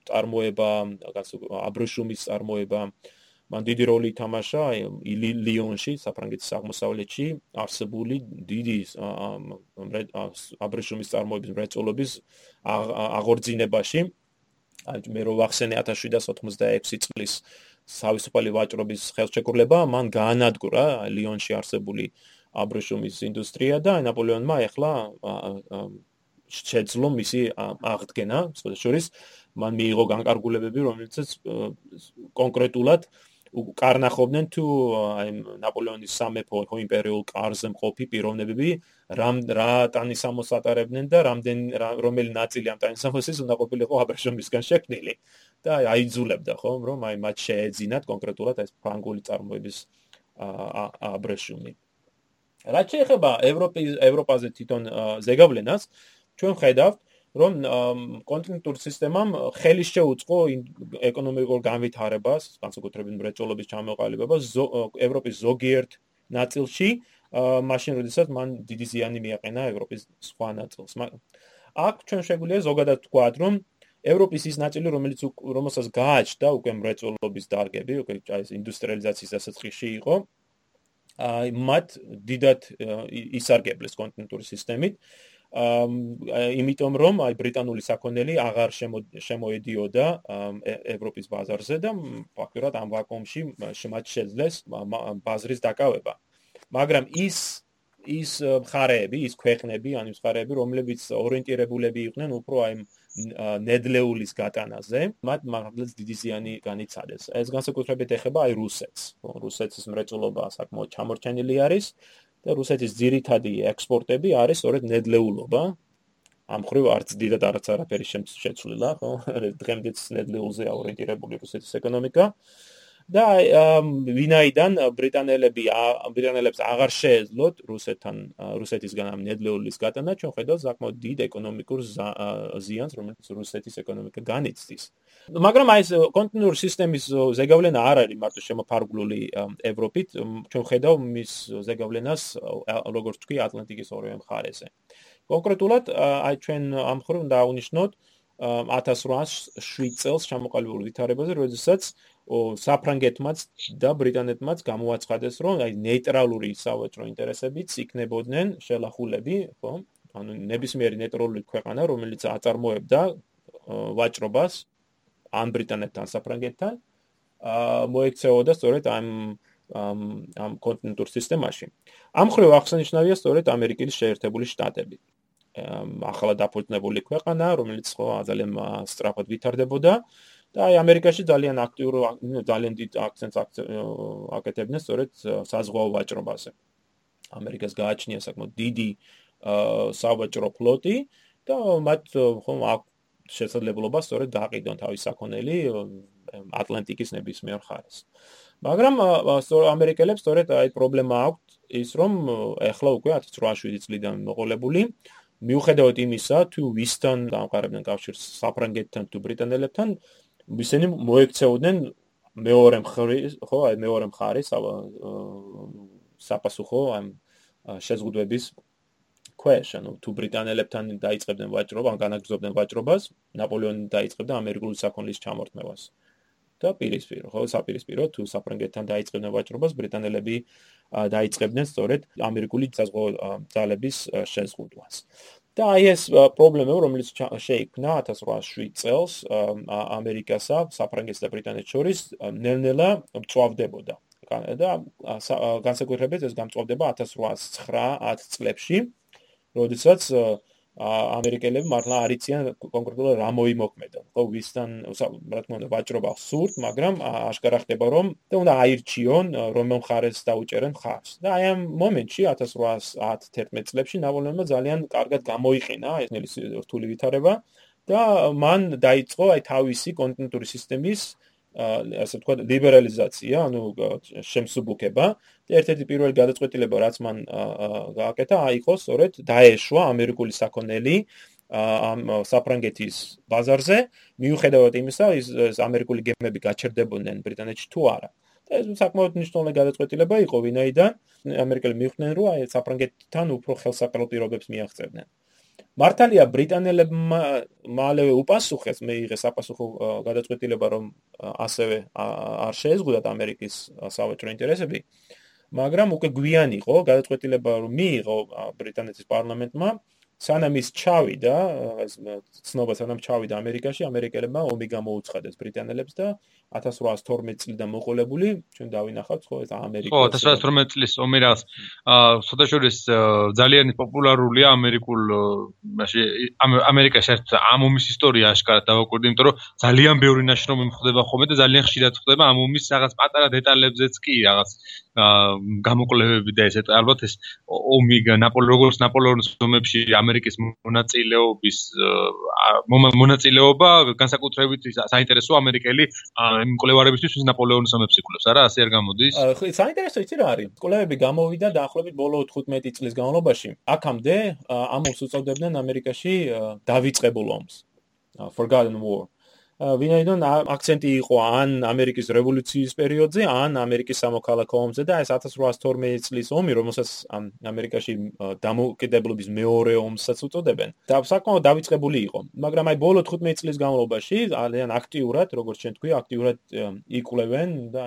წარმოება, აბრეშუმის წარმოება, მან დიდი როლი ითამაშა ლიონში, საფრანგეთის აღმოსავლეთში არსებული დიდი აბრეშუმის წარმოების მრეწველობის აღორძინებაში. აი მე რო ვახსენე 1786 წლის თავისუფალი ვაჭრობის ხელშეკრულება, მან გაანადგურა ლიონში არსებული აბრეშუმის ინდუსტრია და ნაპოლეონმა ეხლა შეძლო მისი აღდგენა, სხვა შორის მან მიიღო განკარგულებები, რომელიცაც კონკრეტულად უკარნახობდნენ თუ აი ნაპოლეონის სამეფო ხო იმპერიულ კარზე მყოფი პიროვნებები რამ რა ტანის ამოსატარებდნენ და რამდენ რომელი ნაწილი ამ ტანის ამოსის უნდა ყოფილიყო აბრეშუმისგან შექმნილი. და აიძულებდა ხო რომ აი მათ შეეძინათ კონკრეტულად ეს ფრანგული წარმოების აბრეშუმი. რაც შეეხება ევროპის ევროპაზე თვითონ ზეგავლენას ჩვენ ხედავთ რომ კონტინენტურ სისტემამ ხელი შეუწყო ეკონომიკურ განვითარებას, განსაკუთრებით მრეწველობის ჩამოყალიბებას ევროპის ზოგიერთ ნაწილში, მაშინ როდესაც მან დიდი ზიანი მიაყენა ევროპის სხვა ნაწილს. აქ ჩვენ შეგვიძლია ზოგადად ვთქვათ, რომ ევროპის ის ნაწილი, რომელიც რომელსაც გააჩნდა უკვე მრეწველობის დარგები, უკვე ეს ინდუსტრიალიზაციის დასაწყისში იყო, აი მათ დიდად ისარგებლეს კონტინენტური სისტემით. აა იმიტომ რომ აი ბრიტანული საქონელი აღარ შემოედიოდა ევროპის ბაზარზე და ფაქტურად ამ ვაკუუმში შემაც შეძლეს ბაზრის დაკავება. მაგრამ ის ის მხარეები, ის ქვეყნები, ანუ ის მხარეები, რომლებიც ორიენტირებულები იყვნენ უფრო აი ნედლეულის გატანაზე, მათ მაგალითად დიდი ზიანი განიცადეს. ეს განსაკუთრებით ეხება აი რუსეთს. რუსეთის მრეწველობა საკმაოდ ჩამორჩენილი არის და რუსეთის ძირითადი ექსპორტები არის სწორედ ნედლეულობა ამ ხრივ არც დიდად არც არაფერი შეცვლილა, ხო? დღემდეც ნედლეულზე აორიენტირებული რუსეთის ეკონომიკა. და ვინაიდან ბრიტანელები ბრიტანელებს აღარ შეეძლოთ რუსეთთან რუსეთისგან ამ ნედლეულის გატანა, ჩვენ ხედავთ საკმაოდ დიდ ეკონომიკურ ზიანს, რომელიც რუსეთის ეკონომიკა განიცდის. მაგრამ აი ეს კონტინუურ სისტემის ზეგავლენა არ არის მარტო შემოფარგლული ევროპით, ჩვენ ხედავ მის ზეგავლენას როგორც თქვი ატლანტიკის ორივე მხარეზე. კონკრეტულად აი ჩვენ ამ ხრივ დაუნიშნოთ 1807 წელს ჩამოყალიბებულ ვითარებაზე, როდესაც საფრანგეთმაც და ბრიტანეთმაც გამოაცხადეს, რომ აი ნეიტრალური სავაჭრო ინტერესებიც იქნებოდნენ შელახულები, ხო? ანუ ნებისმიერი ნეიტრალური ქვეყანა, რომელიც აწარმოებდა ვაჭრობას ამ ბრიტანეთთან, საფრანგეთთან, აა მოექცეოდა სწორედ ამ ამ ამ კონტინენტურ სისტემაში. ამ ხრივ აღსანიშნავია სწორედ ამერიკის შეერთებული შტატები. ახლა დაფუძნებული ქვეყანა, რომელიც ხო ძალიან სწრაფად ვითარდებოდა. და აი ამერიკაში ძალიან აქტიურ ძალიან დიდ აქცენტს აკეთებდნენ სწორედ საზღვაო ვაჭრობაზე. ამერიკას გააჩნია საკმაოდ დიდი სავაჭრო ფლოტი და მათ ხომ აქვს შესაძლებლობა სწორედ გააყიდონ თავის საქონელი ატლანტიკის ნებისმიერ ხარეს. მაგრამ ამერიკელებს სწორედ აი პრობლემა აქვს ის რომ ეხლა უკვე 1807 წლიდან მოყოლებული მიუხედავად იმისა თუ ვისთან გამყარებდნენ კავშირს საფრანგეთთან თუ ბრიტანელებთან ისინი მოექცეოდნენ მეორე მხრის, ხო, აი მეორე მხარის საპასუხო ამ შეზღუდვების ქვეშ, ანუ თუ ბრიტანელებთან დაიწყებდნენ ვაჭრობა, ან განაგზობდნენ ვაჭრობას, ნაპოლეონი დაიწყებდა ამერიკული საქონლის ჩამორთმევას. და პირისპირო, ხო, საპირისპირო თუ საფრანგეთთან დაიწყებდნენ ვაჭრობას, ბრიტანელები დაიწყებდნენ სწორედ ამერიკული საზღვაო ძალების შეზღუდვას. და აი ეს პრობლემა რომელიც შეიქმნა 1807 წელს ამერიკასა, საფრანგეთსა და ბრიტანეთს შორის ნელ-ნელა მწვავდებოდა. და განსაკუთრებით ეს გამწვავდება 1809-10 წლებში, როდესაც ამერიკელები მართლა არიციან კონკრეტულად რა მოიმოქმედონ. ხო, ვისთან, რა თქმა უნდა, ვაჭრობა სურთ, მაგრამ აშკარა ხდება რომ და უნდა აირჩიონ რომელ მხარეს დაუჭერენ ხარს. და აი ამ მომენტში 1810-11 წლებში ნაპოლეონმა ძალიან კარგად გამოიყენა ეს ნელი რთული ვითარება და მან დაიწყო აი თავისი კონტინენტური სისტემის ასე ვთქვათ, ლიბერალიზაცია, ანუ შემსუბუქება. ერთ-ერთი პირველი გადაწყვეტილება, რაც მან გააკეთა, აიყო სწორედ დაეშვა ამერიკული საქონელი ამ საფრანგეთის ბაზარზე, მიუხედავად იმისა, ის ამერიკული გემები გაჩერდებოდნენ ბრიტანეთში თუ არა. და ეს საკმაოდ მნიშვნელოვანი გადაწყვეტილება იყო, ვინაიდან ამერიკელები მიხვდნენ, რომ აი საფრანგეთთან უფრო ხელსაყრელობებს მიაღწევდნენ. მართალია ბრიტანელებმა მალევე უპასუხეს მე იღე საპასუხო გადაწყვეტილება რომ ასევე არ შეეზღუდათ ამერიკის სავაჭრო ინტერესები მაგრამ უკვე გვიან იყო გადაწყვეტილება რომ მიიღო ბრიტანეთის პარლამენტმა. სანამ ის ჩავიდა, ეს ცნობა სანამ ჩავიდა ამერიკაში, ამერიკელებმა ომი გამოუცხადეს ბრიტანელებს და 1812 წლიდან მოყოლებული, ჩვენ დავინახავთ ხო ეს ამერიკა. ხო, 1812 წლის ომი რას აა სოდაშორის ძალიან პოპულარულია ამერიკულ მასე ამერიკაში ერთ ამ ომის ისტორია აშკარად დავაკვირდი, იმიტომ რომ ძალიან ბევრი ნაშრომი მხდება ხოლმე და ძალიან ხშირად ხდება ამ ომის რაღაც პატარა დეტალებზეც კი რაღაც გამოკვლევები და ესეთ ალბათ ეს ომი ნაპოლეონ როგორც ნაპოლეონის ომებში ამერიკის მონაწილეობის მონაწილეობა განსაკუთრებით საინტერესო ამერიკელი მკვლევარებისთვის ვის ნაპოლეონის ომებს იკვლევს არა ასე არ გამოდის. ხო საინტერესო იცი რა არის. მკვლევები გამოვიდა დაახლოებით ბოლო 15 წლის განმავლობაში. აქამდე ამ ომს უწოდებდნენ ამერიკაში დავიწყებულ ომს. forgotten war ვინაიდან აქცენტი იყო ან ამერიკის რევოლუციის პერიოდზე, ან ამერიკის სამოქალაქო ომზე და ეს 1812 წლის ომი, რომელსაც ამერიკაში დამოუკიდებლობის მეორე ომსაც უწოდებენ. და საკმაოდ დაიწყებული იყო, მაგრამ აი ბოლო 15 წლის განმავლობაში ძალიან აქტიურად, როგორც ჩვენ თქვი, აქტიურად იკვლევენ და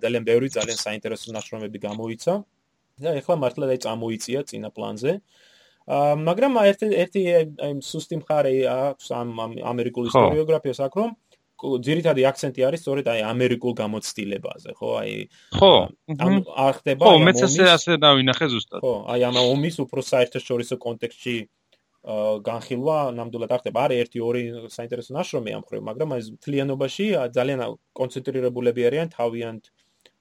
ძალიან ბევრი ძალიან საინტერესო ნაშრომები გამოიცა. და ეხლა მართლა დაი წამოიწია წინა პლანზე. მაგრამ ერთი ერთი აი სუსტი მხარე აქვს ამ ამერიკული ისტორიოგრაფიას აქ რომ ძირითადი აქცენტი არის სწორედ აი ამერიკულ გამოცდილებაზე, ხო? აი ხო. ამ არ ხდება ხო, მეც ასე ასე დავინახე ზუსტად. ხო, აი ამ ომის უფრო საერთაშორისო კონტექსტში განხილვა ნამდვილად არ ხდება. არის ერთი ორი საინტერესო ნაშრომი ამ ხრივ, მაგრამ აი თლიანობაში ძალიან კონცენტრირებულები არიან თავიანთ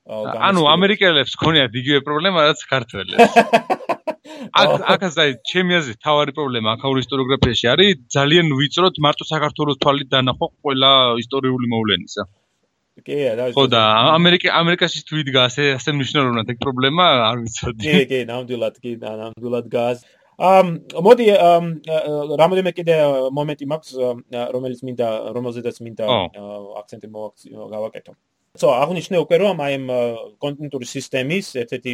ანუ ამერიკელებს ქონიათ იგივე პრობლემა რაც ქართველებს. აქ აქ ასე ჩემი აზრით თავარი პრობლემა აქაურ ისტორიოგრაფიაში არის ძალიან ვიწროთ მარტო საქართველოს თვალით დანახვა ყველა ისტორიული მოვლენისა. კი, რა ხო და ამერიკა ამერიკაში თუ იდგა ასე ასე მნიშვნელოვნად ეგ პრობლემა არ ვიცოდი. კი, კი, ნამდვილად კი, ნამდვილად გაზ. ამ მოდი რამოდენმე კიდე მომენტი მაქვს რომელიც მინდა რომელზედაც მინდა აქცენტი მოვაქცევ. So აღნიშნე უკვე რომ აი ამ კონტინენტური სისტემის ერთ-ერთი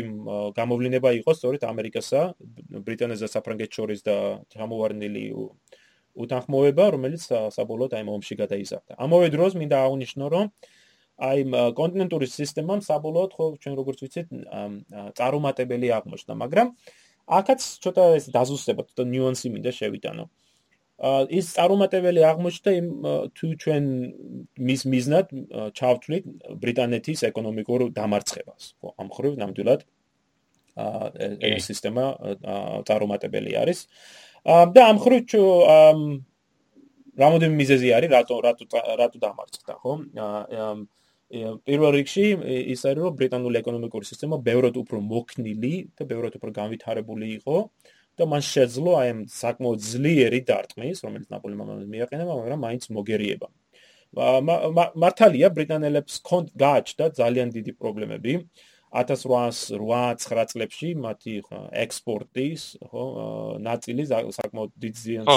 გამოვლენა იყო სწორედ ამერიკასა, ბრიტანეთსა და საფრანგეთს შორის და ჩამოვარდნილი უთანხმოება, რომელიც საბოლოოდ აი მომში გადაიზარდა. ამავე დროს მინდა აღნიშნო რომ აი კონტინენტური სისტემამ საბოლოოდ ხო ჩვენ როგორც ვიცით წარუმატებელი აღმოჩნდა, მაგრამ აქაც ცოტა ეს დაზუსტება, ცოტა ნიუანსი მინდა შევიტანო. ის წარუმატებელი აღმოჩნდა იმ თუ ჩვენ მის მიზნად ჩავთვლით ბრიტანეთის ეკონომიკურ დამარცხებას. ხო, ამ ხრივ ნამდვილად აა ეს სისტემა წარუმატებელი არის. და ამ ხრივ რამოდენ მიზეზი არის რატო რატო რატო დამარცხდა, ხო? აა პირველ რიგში ის არის რომ ბრიტანული ეკონომიკური სისტემა ბევრად უფრო მოქნილი და ბევრად უფრო განვითარებული იყო. და მან შეძლო აი ამ საკმაოდ ძლიერი დარტყმის, რომელიც ნაპოლეონმა მიაყენება, მაგრამ მაინც მოგერიება. მართალია ბრიტანელებს გააჩნდა ძალიან დიდი პრობლემები 1808-9 წლებში მათი ექსპორტის ხო ნაწილი საკმაოდ დიდ ზიანს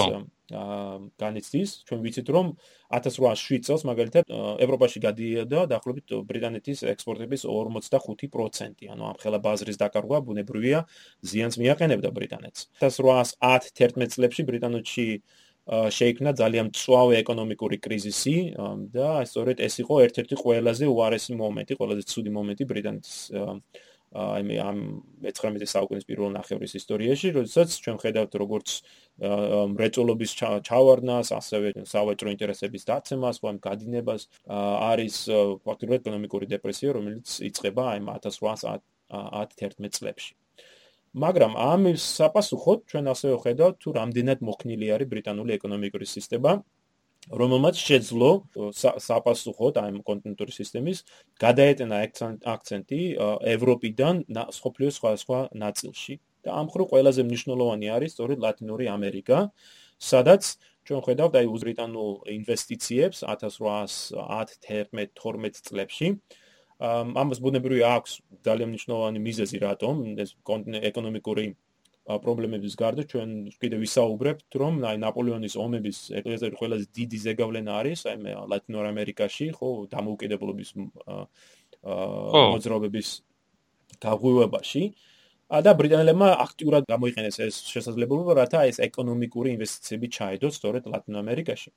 განიცდის. ჩვენ ვიცით რომ 1807 წელს მაგალითად ევროპაში გადიოდა დაახლოებით ბრიტანეთის ექსპორტების 45% ანუ ამ ხელა ბაზრის დაკარგვა ბუნებრივია ზიანს მიაყენებდა ბრიტანეთს. 1810-11 წლებში ბრიტანეთში შეიქმნა ძალიან მწვავე ეკონომიკური კრიზისი და სწორედ ეს იყო ერთ-ერთი ყველაზე უარესი მომენტი, ყველაზე ცუდი მომენტი ბრიტანეთის აი მე ამ 19 საუკუნის პირველ ნახევრის ისტორიაში, როდესაც ჩვენ ხედავთ როგორც მრეწველობის ჩავარდნას, ასევე სავაჭრო ინტერესების დაცემას, ვამ გადინებას, არის ფაქტობრივად ეკონომიკური დეპრესია, რომელიც იწყება აი 1810-11 წლებში. მაგრამ ამის საპასუხოდ ჩვენ ასევე ხედავთ თუ რამდენად მოქნილი არის ბრიტანული ეკონომიკური სისტემა რომელმაც შეძლო საპასუხოდ აი კონტინენტური სისტემის გადაეტანა აქცენტი ევროპიდან სოფლიოს სხვადასხვა ნაწილში. და ამ ხრო ყველაზე მნიშვნელოვანი არის სწორედ ლათინური ამერიკა სადაც ჩვენ ხედავთ აი უზბრიტანულ ინვესტიციებს 1810-11-12 წლებში. ამას ბუნებრივი აქვს ძალიან მნიშვნელოვანი მიზეზი რატომ. ეს ეკონომიკური პრობლემების გარდა ჩვენ კიდევ ვისაუბრებთ რომ აი ნაპოლეონის ომების ეკლესიის ყველაზე დიდი ზეგავლენა არის აი ლათინურ ამერიკაში ხო დამოუკიდებლობის მოძრაობების გაღვივებაში. და ბრიტანელებმა აქტიურად გამოიყენეს ეს შესაძლებლობა რათა ეს ეკონომიკური ინვესტიციები ჩაედოს სწორედ ლათინურ ამერიკაში.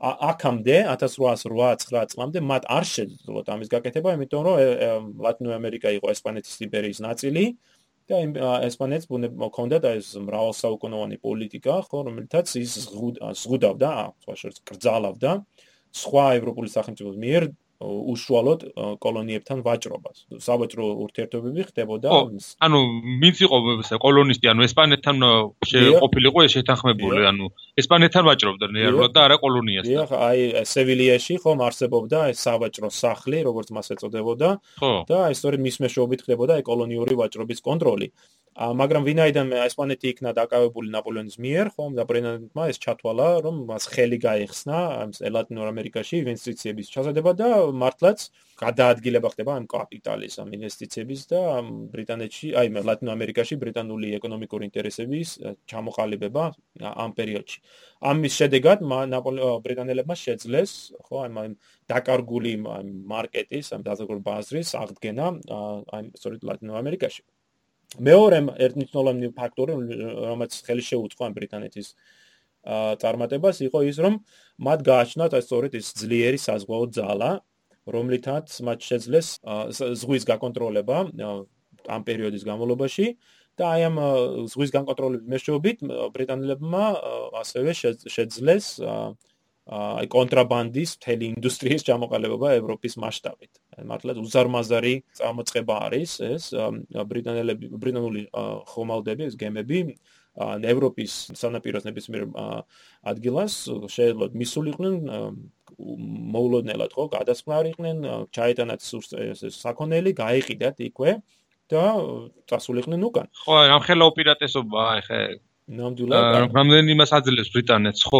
აქამდე 1808-9 წლამდე მათ არ შეძლოთ ამის გაკეთება, იმიტომ რომ ლათინური ამერიკა იყო ესპანეთის იმპერიის ნაწილი და ესპანეთს მქონდა და ეს მრავალსაუკუნოვანი პოლიტიკა, ხო, რომელთაც ის ზღუდავდა, სხვა შორის კრძალავდა სხვა ევროპული სახელმწიფოების მიერ უშუალოდ კოლონიებთან ვაჭრობას. საბჭო ურთიერთობები ხდებოდა. ანუ ვინც იყო კოლონისტი, ანუ ესპანეთთან ყოფილიყო შეთანხმებული, ანუ ესპანეთთან ვაჭრობდა რეალურად და არა კოლონიასთან. დიახ, აი სევილიაში ხომ არსებობდა ეს საბჭო სახლი, როგორც მას ეწოდებოდა და აი სწორედ მის მეშვეობით ხდებოდა აი კოლონიური ვაჭრობის კონტროლი. მაგრამ ვინაიდან ესპანეთი იქნა დაკავებული ნაპოლეონის მიერ, ხომ და პრეზიდენტმა ეს ჩათვალა, რომ მას ხელი გაიხსნა ამ ლათინურ ამერიკაში ინვესტიციების ჩაზრდება და მართლაც გადაადგილება ხდება ამ კაპიტალის ამ ინვესტიციების და ბრიტანეთში, აი ლათინურ ამერიკაში ბრიტანული ეკონომიკური ინტერესების ჩამოყალიბება ამ პერიოდში. ამის შედეგად ბრიტანელებმა შეძლეს, ხო, აი დაკარგული მარკეტის, ამ დაზოგურ ბაზრის აღდგენა აი სწორედ ლათინურ ამერიკაში. მეორე ერთნიშნულოვანი ფაქტორი, რომელიც ხელი შეუწყო ბრიტანეთის წარმატებას, იყო ის, რომ მათ გააჩნდათ სწორედ ეს ძლიერი საზღვაო ძალა, რომლითაც მათ შეძლეს ზღვის გაკონტროლება ამ პერიოდის განმავლობაში და აი ამ ზღვის გაკონტროლების მეშვეობით ბრიტანელებმა ასევე შეძლეს აი კონტრაბანდის მთელი ინდუსტრიის ჩამოყალიბება ევროპის მასშტაბით. მართლაც უზარმაზარი წარმოწება არის ეს ბრიტანელები ბრიტანული ხომალდები, ეს გემები ევროპის სანაპიროს ნებისმიერ ადგილას შეიძლება მისულიყვნენ მოულოდნელად ხო გადასხმარიყვნენ, ჩაეტანათ ეს საქონელი, გაიყიდათ იქვე და წასულიყვნენ უკან. ხო, ამ ხელა უპირატესობაა, ეხე ნამდვილად რამდენი იმას აძლევს ბრიტანეთს? ხო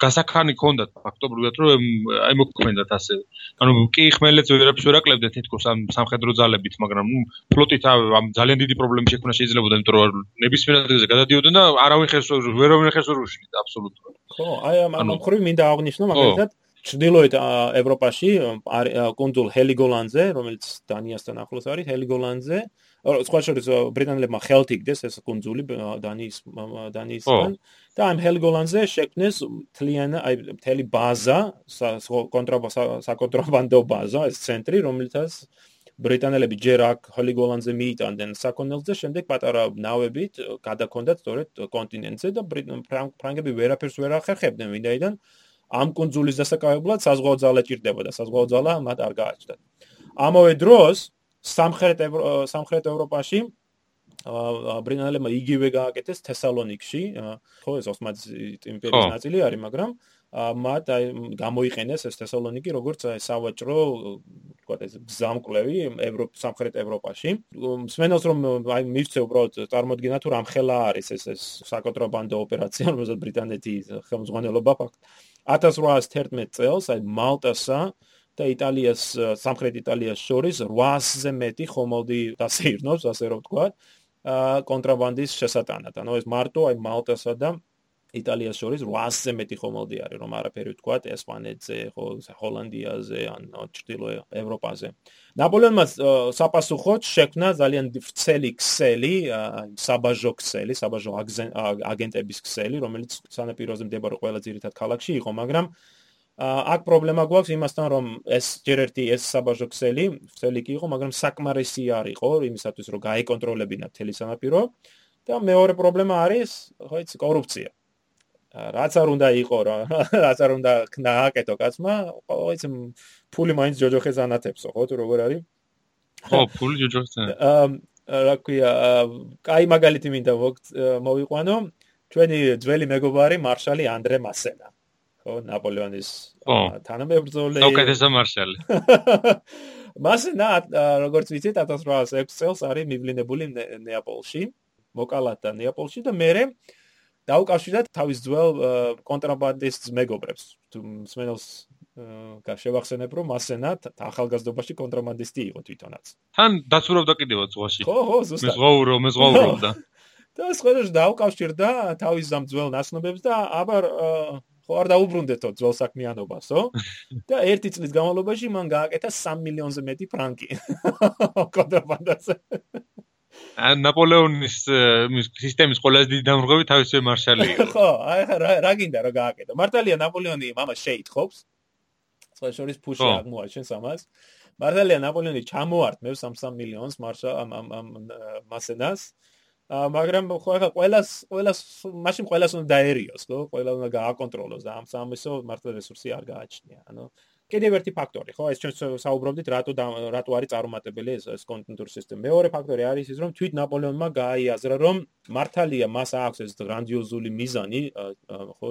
გასახანი ქონდათ ფაქტობრივად რომ აი მოქმედათ ასე. ანუ კი ხმელეთს ვერაფერს ვერ აკლებდეთ თითქოს ამ სამხედრო ძალებით მაგრამ ნუ ფლოტით ამ ძალიან დიდი პრობლემი შექმნა შეიძლებოდა იმიტომ რომ ნებისმიერ ადგილზე გადადიოდნენ და არავინ ხეს ვერავინ ხეს ვერ უშლიდა აბსოლუტურად. ხო აი ამ ამ ხრივ მინდა აღნიშნო მაგალითად ჩრდილოეთ ევროპაში კონდულ ჰელიგოლანზე რომელიც დანიასთან ახლოს არის ჰელიგოლანზე სხვა შორის ბრიტანელებმა ხელთ იგდეს ეს კონძული დანიის დანიისგან. და ამ ჰელგოლანზე შექმნეს თლიან აი მთელი ბაზა საკონტრაბანდო ბაზა ეს ცენტრი რომელთაც ბრიტანელები ჯერ აქ ჰელგოლანზე მიიტანდნენ საკონელზე შემდეგ პატარა ნავებით გადაქონდათ სწორედ კონტინენტზე და ფრანგები ვერაფერს ვერ ახერხებდნენ ვინაიდან ამ კონძულის დასაკავებლად საზღვაო ძალა ჭირდებოდა საზღვაო ძალა მათ არ გააჩნდათ. ამავე დროს სამხრეთ სამხრეთ ევროპაში ბრინალებმა იგივე გააკეთეს თესალონიკში, ხო ეს ოსმალის იმპერიის ნაწილი არის, მაგრამ მათ აი გამოიყენეს ეს თესალონიკი როგორც აი სავაჭრო თქვა ეს გზამკვლევი ევროპ სამხრეთ ევროპაში. მსმენელს რომ აი მივცე უბრალოდ წარმოდგენა თუ რამხელა არის ეს ეს საკონტრაბანდო ოპერაცია, რომელსაც ბრიტანეთი ხელმძღვანელობა ფაქტ 1811 წელს აი მალტასა და იტალიას სამხრეთ იტალიას შორის 800-ზე მეტი ხომალდი დასეირნოს, ასე რომ ვთქვა, კონტრაბანდის შესატანად. ანუ ეს მარტო აი მალტასა და იტალიას შორის 800-ზე მეტი ხომალდი არის, რომ არაფერი ვთქვა, ესპანეთზე, ხო, ჰოლანდიაზე, ან ჩრდილო ევროპაზე. ნაპოლეონმა საპასუხოდ შექმნა ძალიან ვრცელი ქსელი, საბაჟო ქსელი, საბაჟო აგენტების ქსელი, რომელიც სანაპიროზე მდებარე ყველა ძირითად ქალაქში იყო, მაგრამ აქ პრობლემა გვაქვს იმასთან რომ ეს ჯერ ერთი ეს საბაჟო ქსელი, ქსელი კი იყო, მაგრამ საკმარისი არ იყო იმისათვის რომ გაეკონტროლებინა მთელი სანაპირო და მეორე პრობლემა არის ხო იცი კორუფცია. რაც არ უნდა იყო რა, რაც არ უნდა ქნააკეთო კაცმა, ხო იცი ფული მაინც ჯოჯოხეს ანათებსო, ხო თუ როგორ არის? ხო, ფული ჯოჯოხეს. აა რა ქვია, კაი მაგალითი მინდა მოვიყვანო. ჩვენი ძველი მეგობარი მარშალი ანდრე მასენა. ხო ნაპოლეონის თანამებრძოლი უკეთესა მარშალი მასენა როგორც ვიცით 1806 წელს არის მივლინებული ნეაპოლში მოკალათა ნეაპოლში და მე დაუკავშირდა თავის ძველ კონტრაბანდისტს მეგობრებს. თუ მსმენელს გაშევახსენებ რომ მასენა ახალგაზრდობაში კონტრაბანდისტი იყო თვითონაც. თან დაცურავდა კიდევაც ზღვაში ხო ხო ზუსტად. მეზღვაურო მეზღვაურობდა და სხვადასხვა დაუკავშირდა თავის ამ ძველ ნაცნობებს და აბარ ხო არ დაუბრუნდეთო ძველ საქმიანობასო და ერთი წლის განმავლობაში მან გააკეთა 3 მილიონზე მეტი ფრანკი. კონტრაბანდაზე. ან ნაპოლეონის სისტემის ყველაზე დიდი დამრღვევი თავისუფლ მარშალი იყო. ხო აი რა რა გინდა რა გააკეთო? მართალია ნაპოლეონი მამა შეითხოვს. სხვა შორის ფუში აღმოაჩენს ამას. მართალია ნაპოლეონი ჩამოართმევს ამ 3 მილიონს მარშალ ამ ამ მასენას. მაგრამ ხო ახლა ყოველას ყოველას მაშინ ყოველას უნდა დაერიოს, ხო? ყოველა უნდა გააკონტროლოს და ამ სამისო მართლა რესურსი არ გააჩნია. ანუ კიდევ ერთი ფაქტორი, ხო? ეს ჩვენ საუბრობდით რატო რატო არის წარუმატებელი ეს ეს კონტენტური სისტემა. მეორე ფაქტორი არის ის, რომ თვით ნაპოლეონმა გაიაზრა, რომ მართალია მას აქვს ეს გრანდიოზული მიზანი, ხო,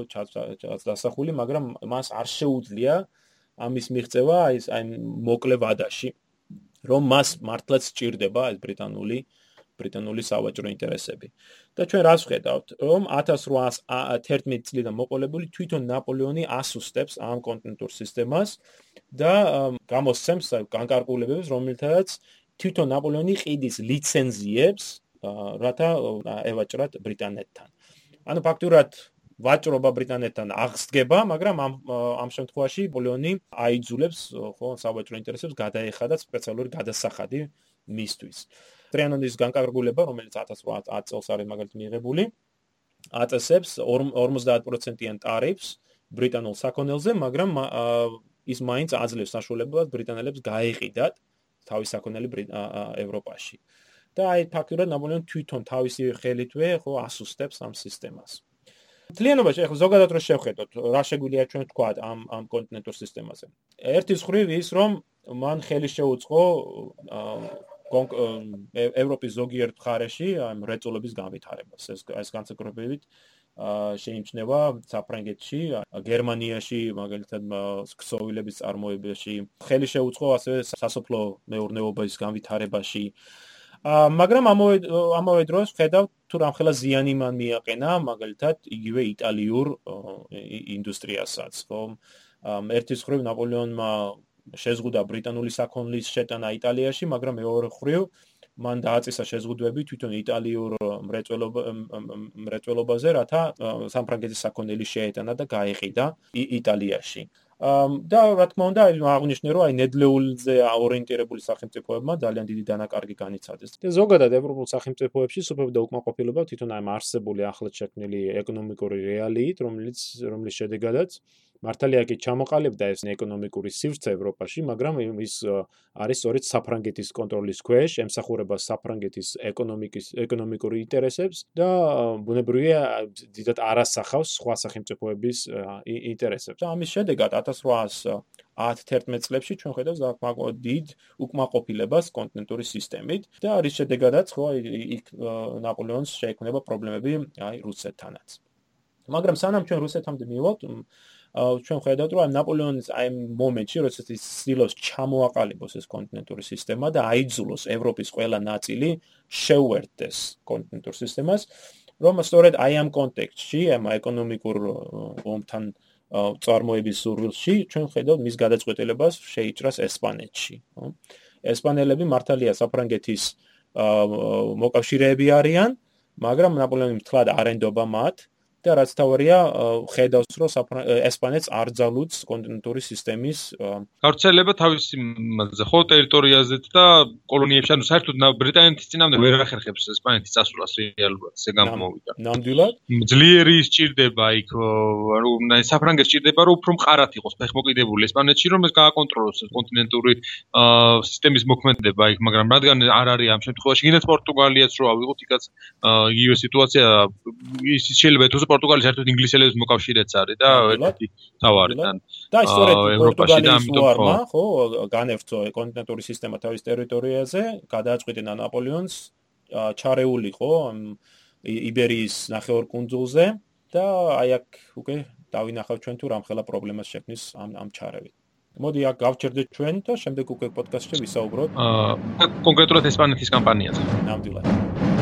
დასახული, მაგრამ მას არ შეუძლია ამის მიღწევა აი ეს აი მოკლე ვადაში, რომ მას მართლაც სჭირდება ეს ბრიტანული ბრიტანული სავაჭრო ინტერესები. და ჩვენ რას ვხედავთ, რომ 1811 წლიდან მოყოლებული თვითონ ნაპოლეონი ასუსტებს ამ კონტინენტურ სისტემას და გამოსცემს განკარგულებებს, რომელთაც თვითონ ნაპოლეონი ყიდის ლიცენზიებს, რათა ევაჭრათ ბრიტანეთთან. ანუ ფაქტურად ვაჭრობა ბრიტანეთთან აღსდგება, მაგრამ ამ ამ შემთხვევაში ნაპოლეონი აიძულებს ხო სავაჭრო ინტერესებს გადაეხადა სპეციალური გადასახადი მისთვის. ტრიანონის განკარგულება, რომელიც 1810 წელს არის მაგალითად მიღებული, აწესებს 50%-იან ტარიფს ბრიტანულ საქონელზე, მაგრამ ის მაინც აძლევს საშუალებას ბრიტანელებს გაეყიდათ თავის საქონელი ევროპაში. და აი ფაქტურად ნაპოლეონი თვითონ თავისი ხელითვე ხო ასუსტებს ამ სისტემას. თლიანობაში ახლა ზოგადად რო შევხედოთ, რა შეგვიძლია ჩვენ თქვა ამ ამ კონტინენტურ სისტემაზე. ერთი ხრივ ის რომ მან ხელი შეუწყო ევროპის ზოგიერთ მხარეში ამ რეწოლების განვითარებას. ეს ეს განსაკუთრებით შეიმჩნევა საფრანგეთში, გერმანიაში, მაგალითად ქსოვილების წარმოებაში, ხელი შეუწყო ასევე სასოფლო მეურნეობის განვითარებაში. მაგრამ ამავე ამავე დროს ხედავ თუ რამხელა ზიანი მან მიაყენა მაგალითად იგივე იტალიურ ინდუსტრიასაც ხო ერთის ხრივ ნაპოლეონმა შეზღუდა ბრიტანული საქონლის შეტანა იტალიაში მაგრამ მეორე ხრივ მან დააწესა შეზღუდვები თვითონ იტალიურ მრეწველობაზე რათა სამფრანგეთის საქონელი შეეტანა და გაეყიდა იტალიაში და რა თქმა უნდა აღნიშნე რომ აი ნედლეულზე ორიენტირებული სახელმწიფოებმა ძალიან დიდი დანაკარგი განიცადეს. და ზოგადად ევროპულ სახელმწიფოებში სუფევდა უკმაყოფილება თვითონ აი არსებული ახლად შექმნილი ეკონომიკური რეალიით, რომელიც რომლის შედეგადაც მართალია კი ჩამოყალიბდა ეს ეკონომიკური სივრცე ევროპაში, მაგრამ ის არის სწორედ საფრანგეთის კონტროლის ქვეშ, ემსახურება საფრანგეთის ეკონომიკის ეკონომიკური ინტერესებს და ბუნებრივია დიდად არასახავს სხვა სახელმწიფოების ინტერესებს. და ამის შედეგად 1811 წლებში ჩვენ ხედავთ ზაფხო დიდ უკმაყოფილებას კონტინენტური სისტემით და არის შედეგადაც ხო იქ ნაპოლეონს შეექმნება პრობლემები აი რუსეთთანაც. მაგრამ სანამ ჩვენ რუსეთამდე მივიდეთ ჩვენ ხედავთ რომ ნაპოლეონის აი მომენტში როდესაც ის ცდილობს ჩამოაყალიბოს ეს კონტინენტური სისტემა და აიძულოს ევროპის ყველა ნაწილი შეუერთდეს კონტინენტურ სისტემას რომ სწორედ აი ამ კონტექსტში ამ ეკონომიკურ ომთან წარმოების სურვილში ჩვენ ხედავთ მის გადაწყვეტილებას შეიჭრას ესპანეთში ხო ესპანელები მართალია საფრანგეთის მოკავშირეები არიან მაგრამ ნაპოლეონი მთლად არენდობა მათ და რაც თავარია ხედავს რომ ესპანეთს არ ძალუც კონტინენტური სისტემის გავრცელება თავისი მასზე ხო ტერიტორიაზეც და კოლონიებში ანუ საერთოდ ბრიტანეთის წინამდე ვერ ახერხებს ესპანეთის წასვლას რეალურად ესე გამოვიდა ნამდვილად? ძლიერი სჭირდება იქ რომ საფრანგეთს სჭირდება რომ უფრო მყარად იყოს ფეხმოკიდებული ესპანეთში რომ ეს გააკონტროლოს კონტინენტური სისტემის მოქმედება იქ მაგრამ რადგან არ არის ამ შემთხვევაში გინდათ პორტუგალიაც რო ავიღოთ იქაც იგივე სიტუაცია ის შეიძლება თუ პორტუგალი საერთოდ ინგლისელების მოკავშირეც არის და ერთი თავარი თან და ისტორიად პორტუგალიის უარმა ხო. განევრცო კონტინენტური სისტემა თავის ტერიტორიაზე გადააწყვეტინა ნაპოლეონს ჩარეულიყო ხო იბერიის ნახევარკუნძულზე და აი აქ უკვე დავინახავ ჩვენ თუ რამხელა პრობლემას შექმნის ამ ამ ჩარევით. მოდი აქ გავჩერდეთ ჩვენ და შემდეგ უკვე პოდკასტში ვისაუბროთ. აა კონკრეტულად ესპანეთის კამპანიაზე. ნამდვილად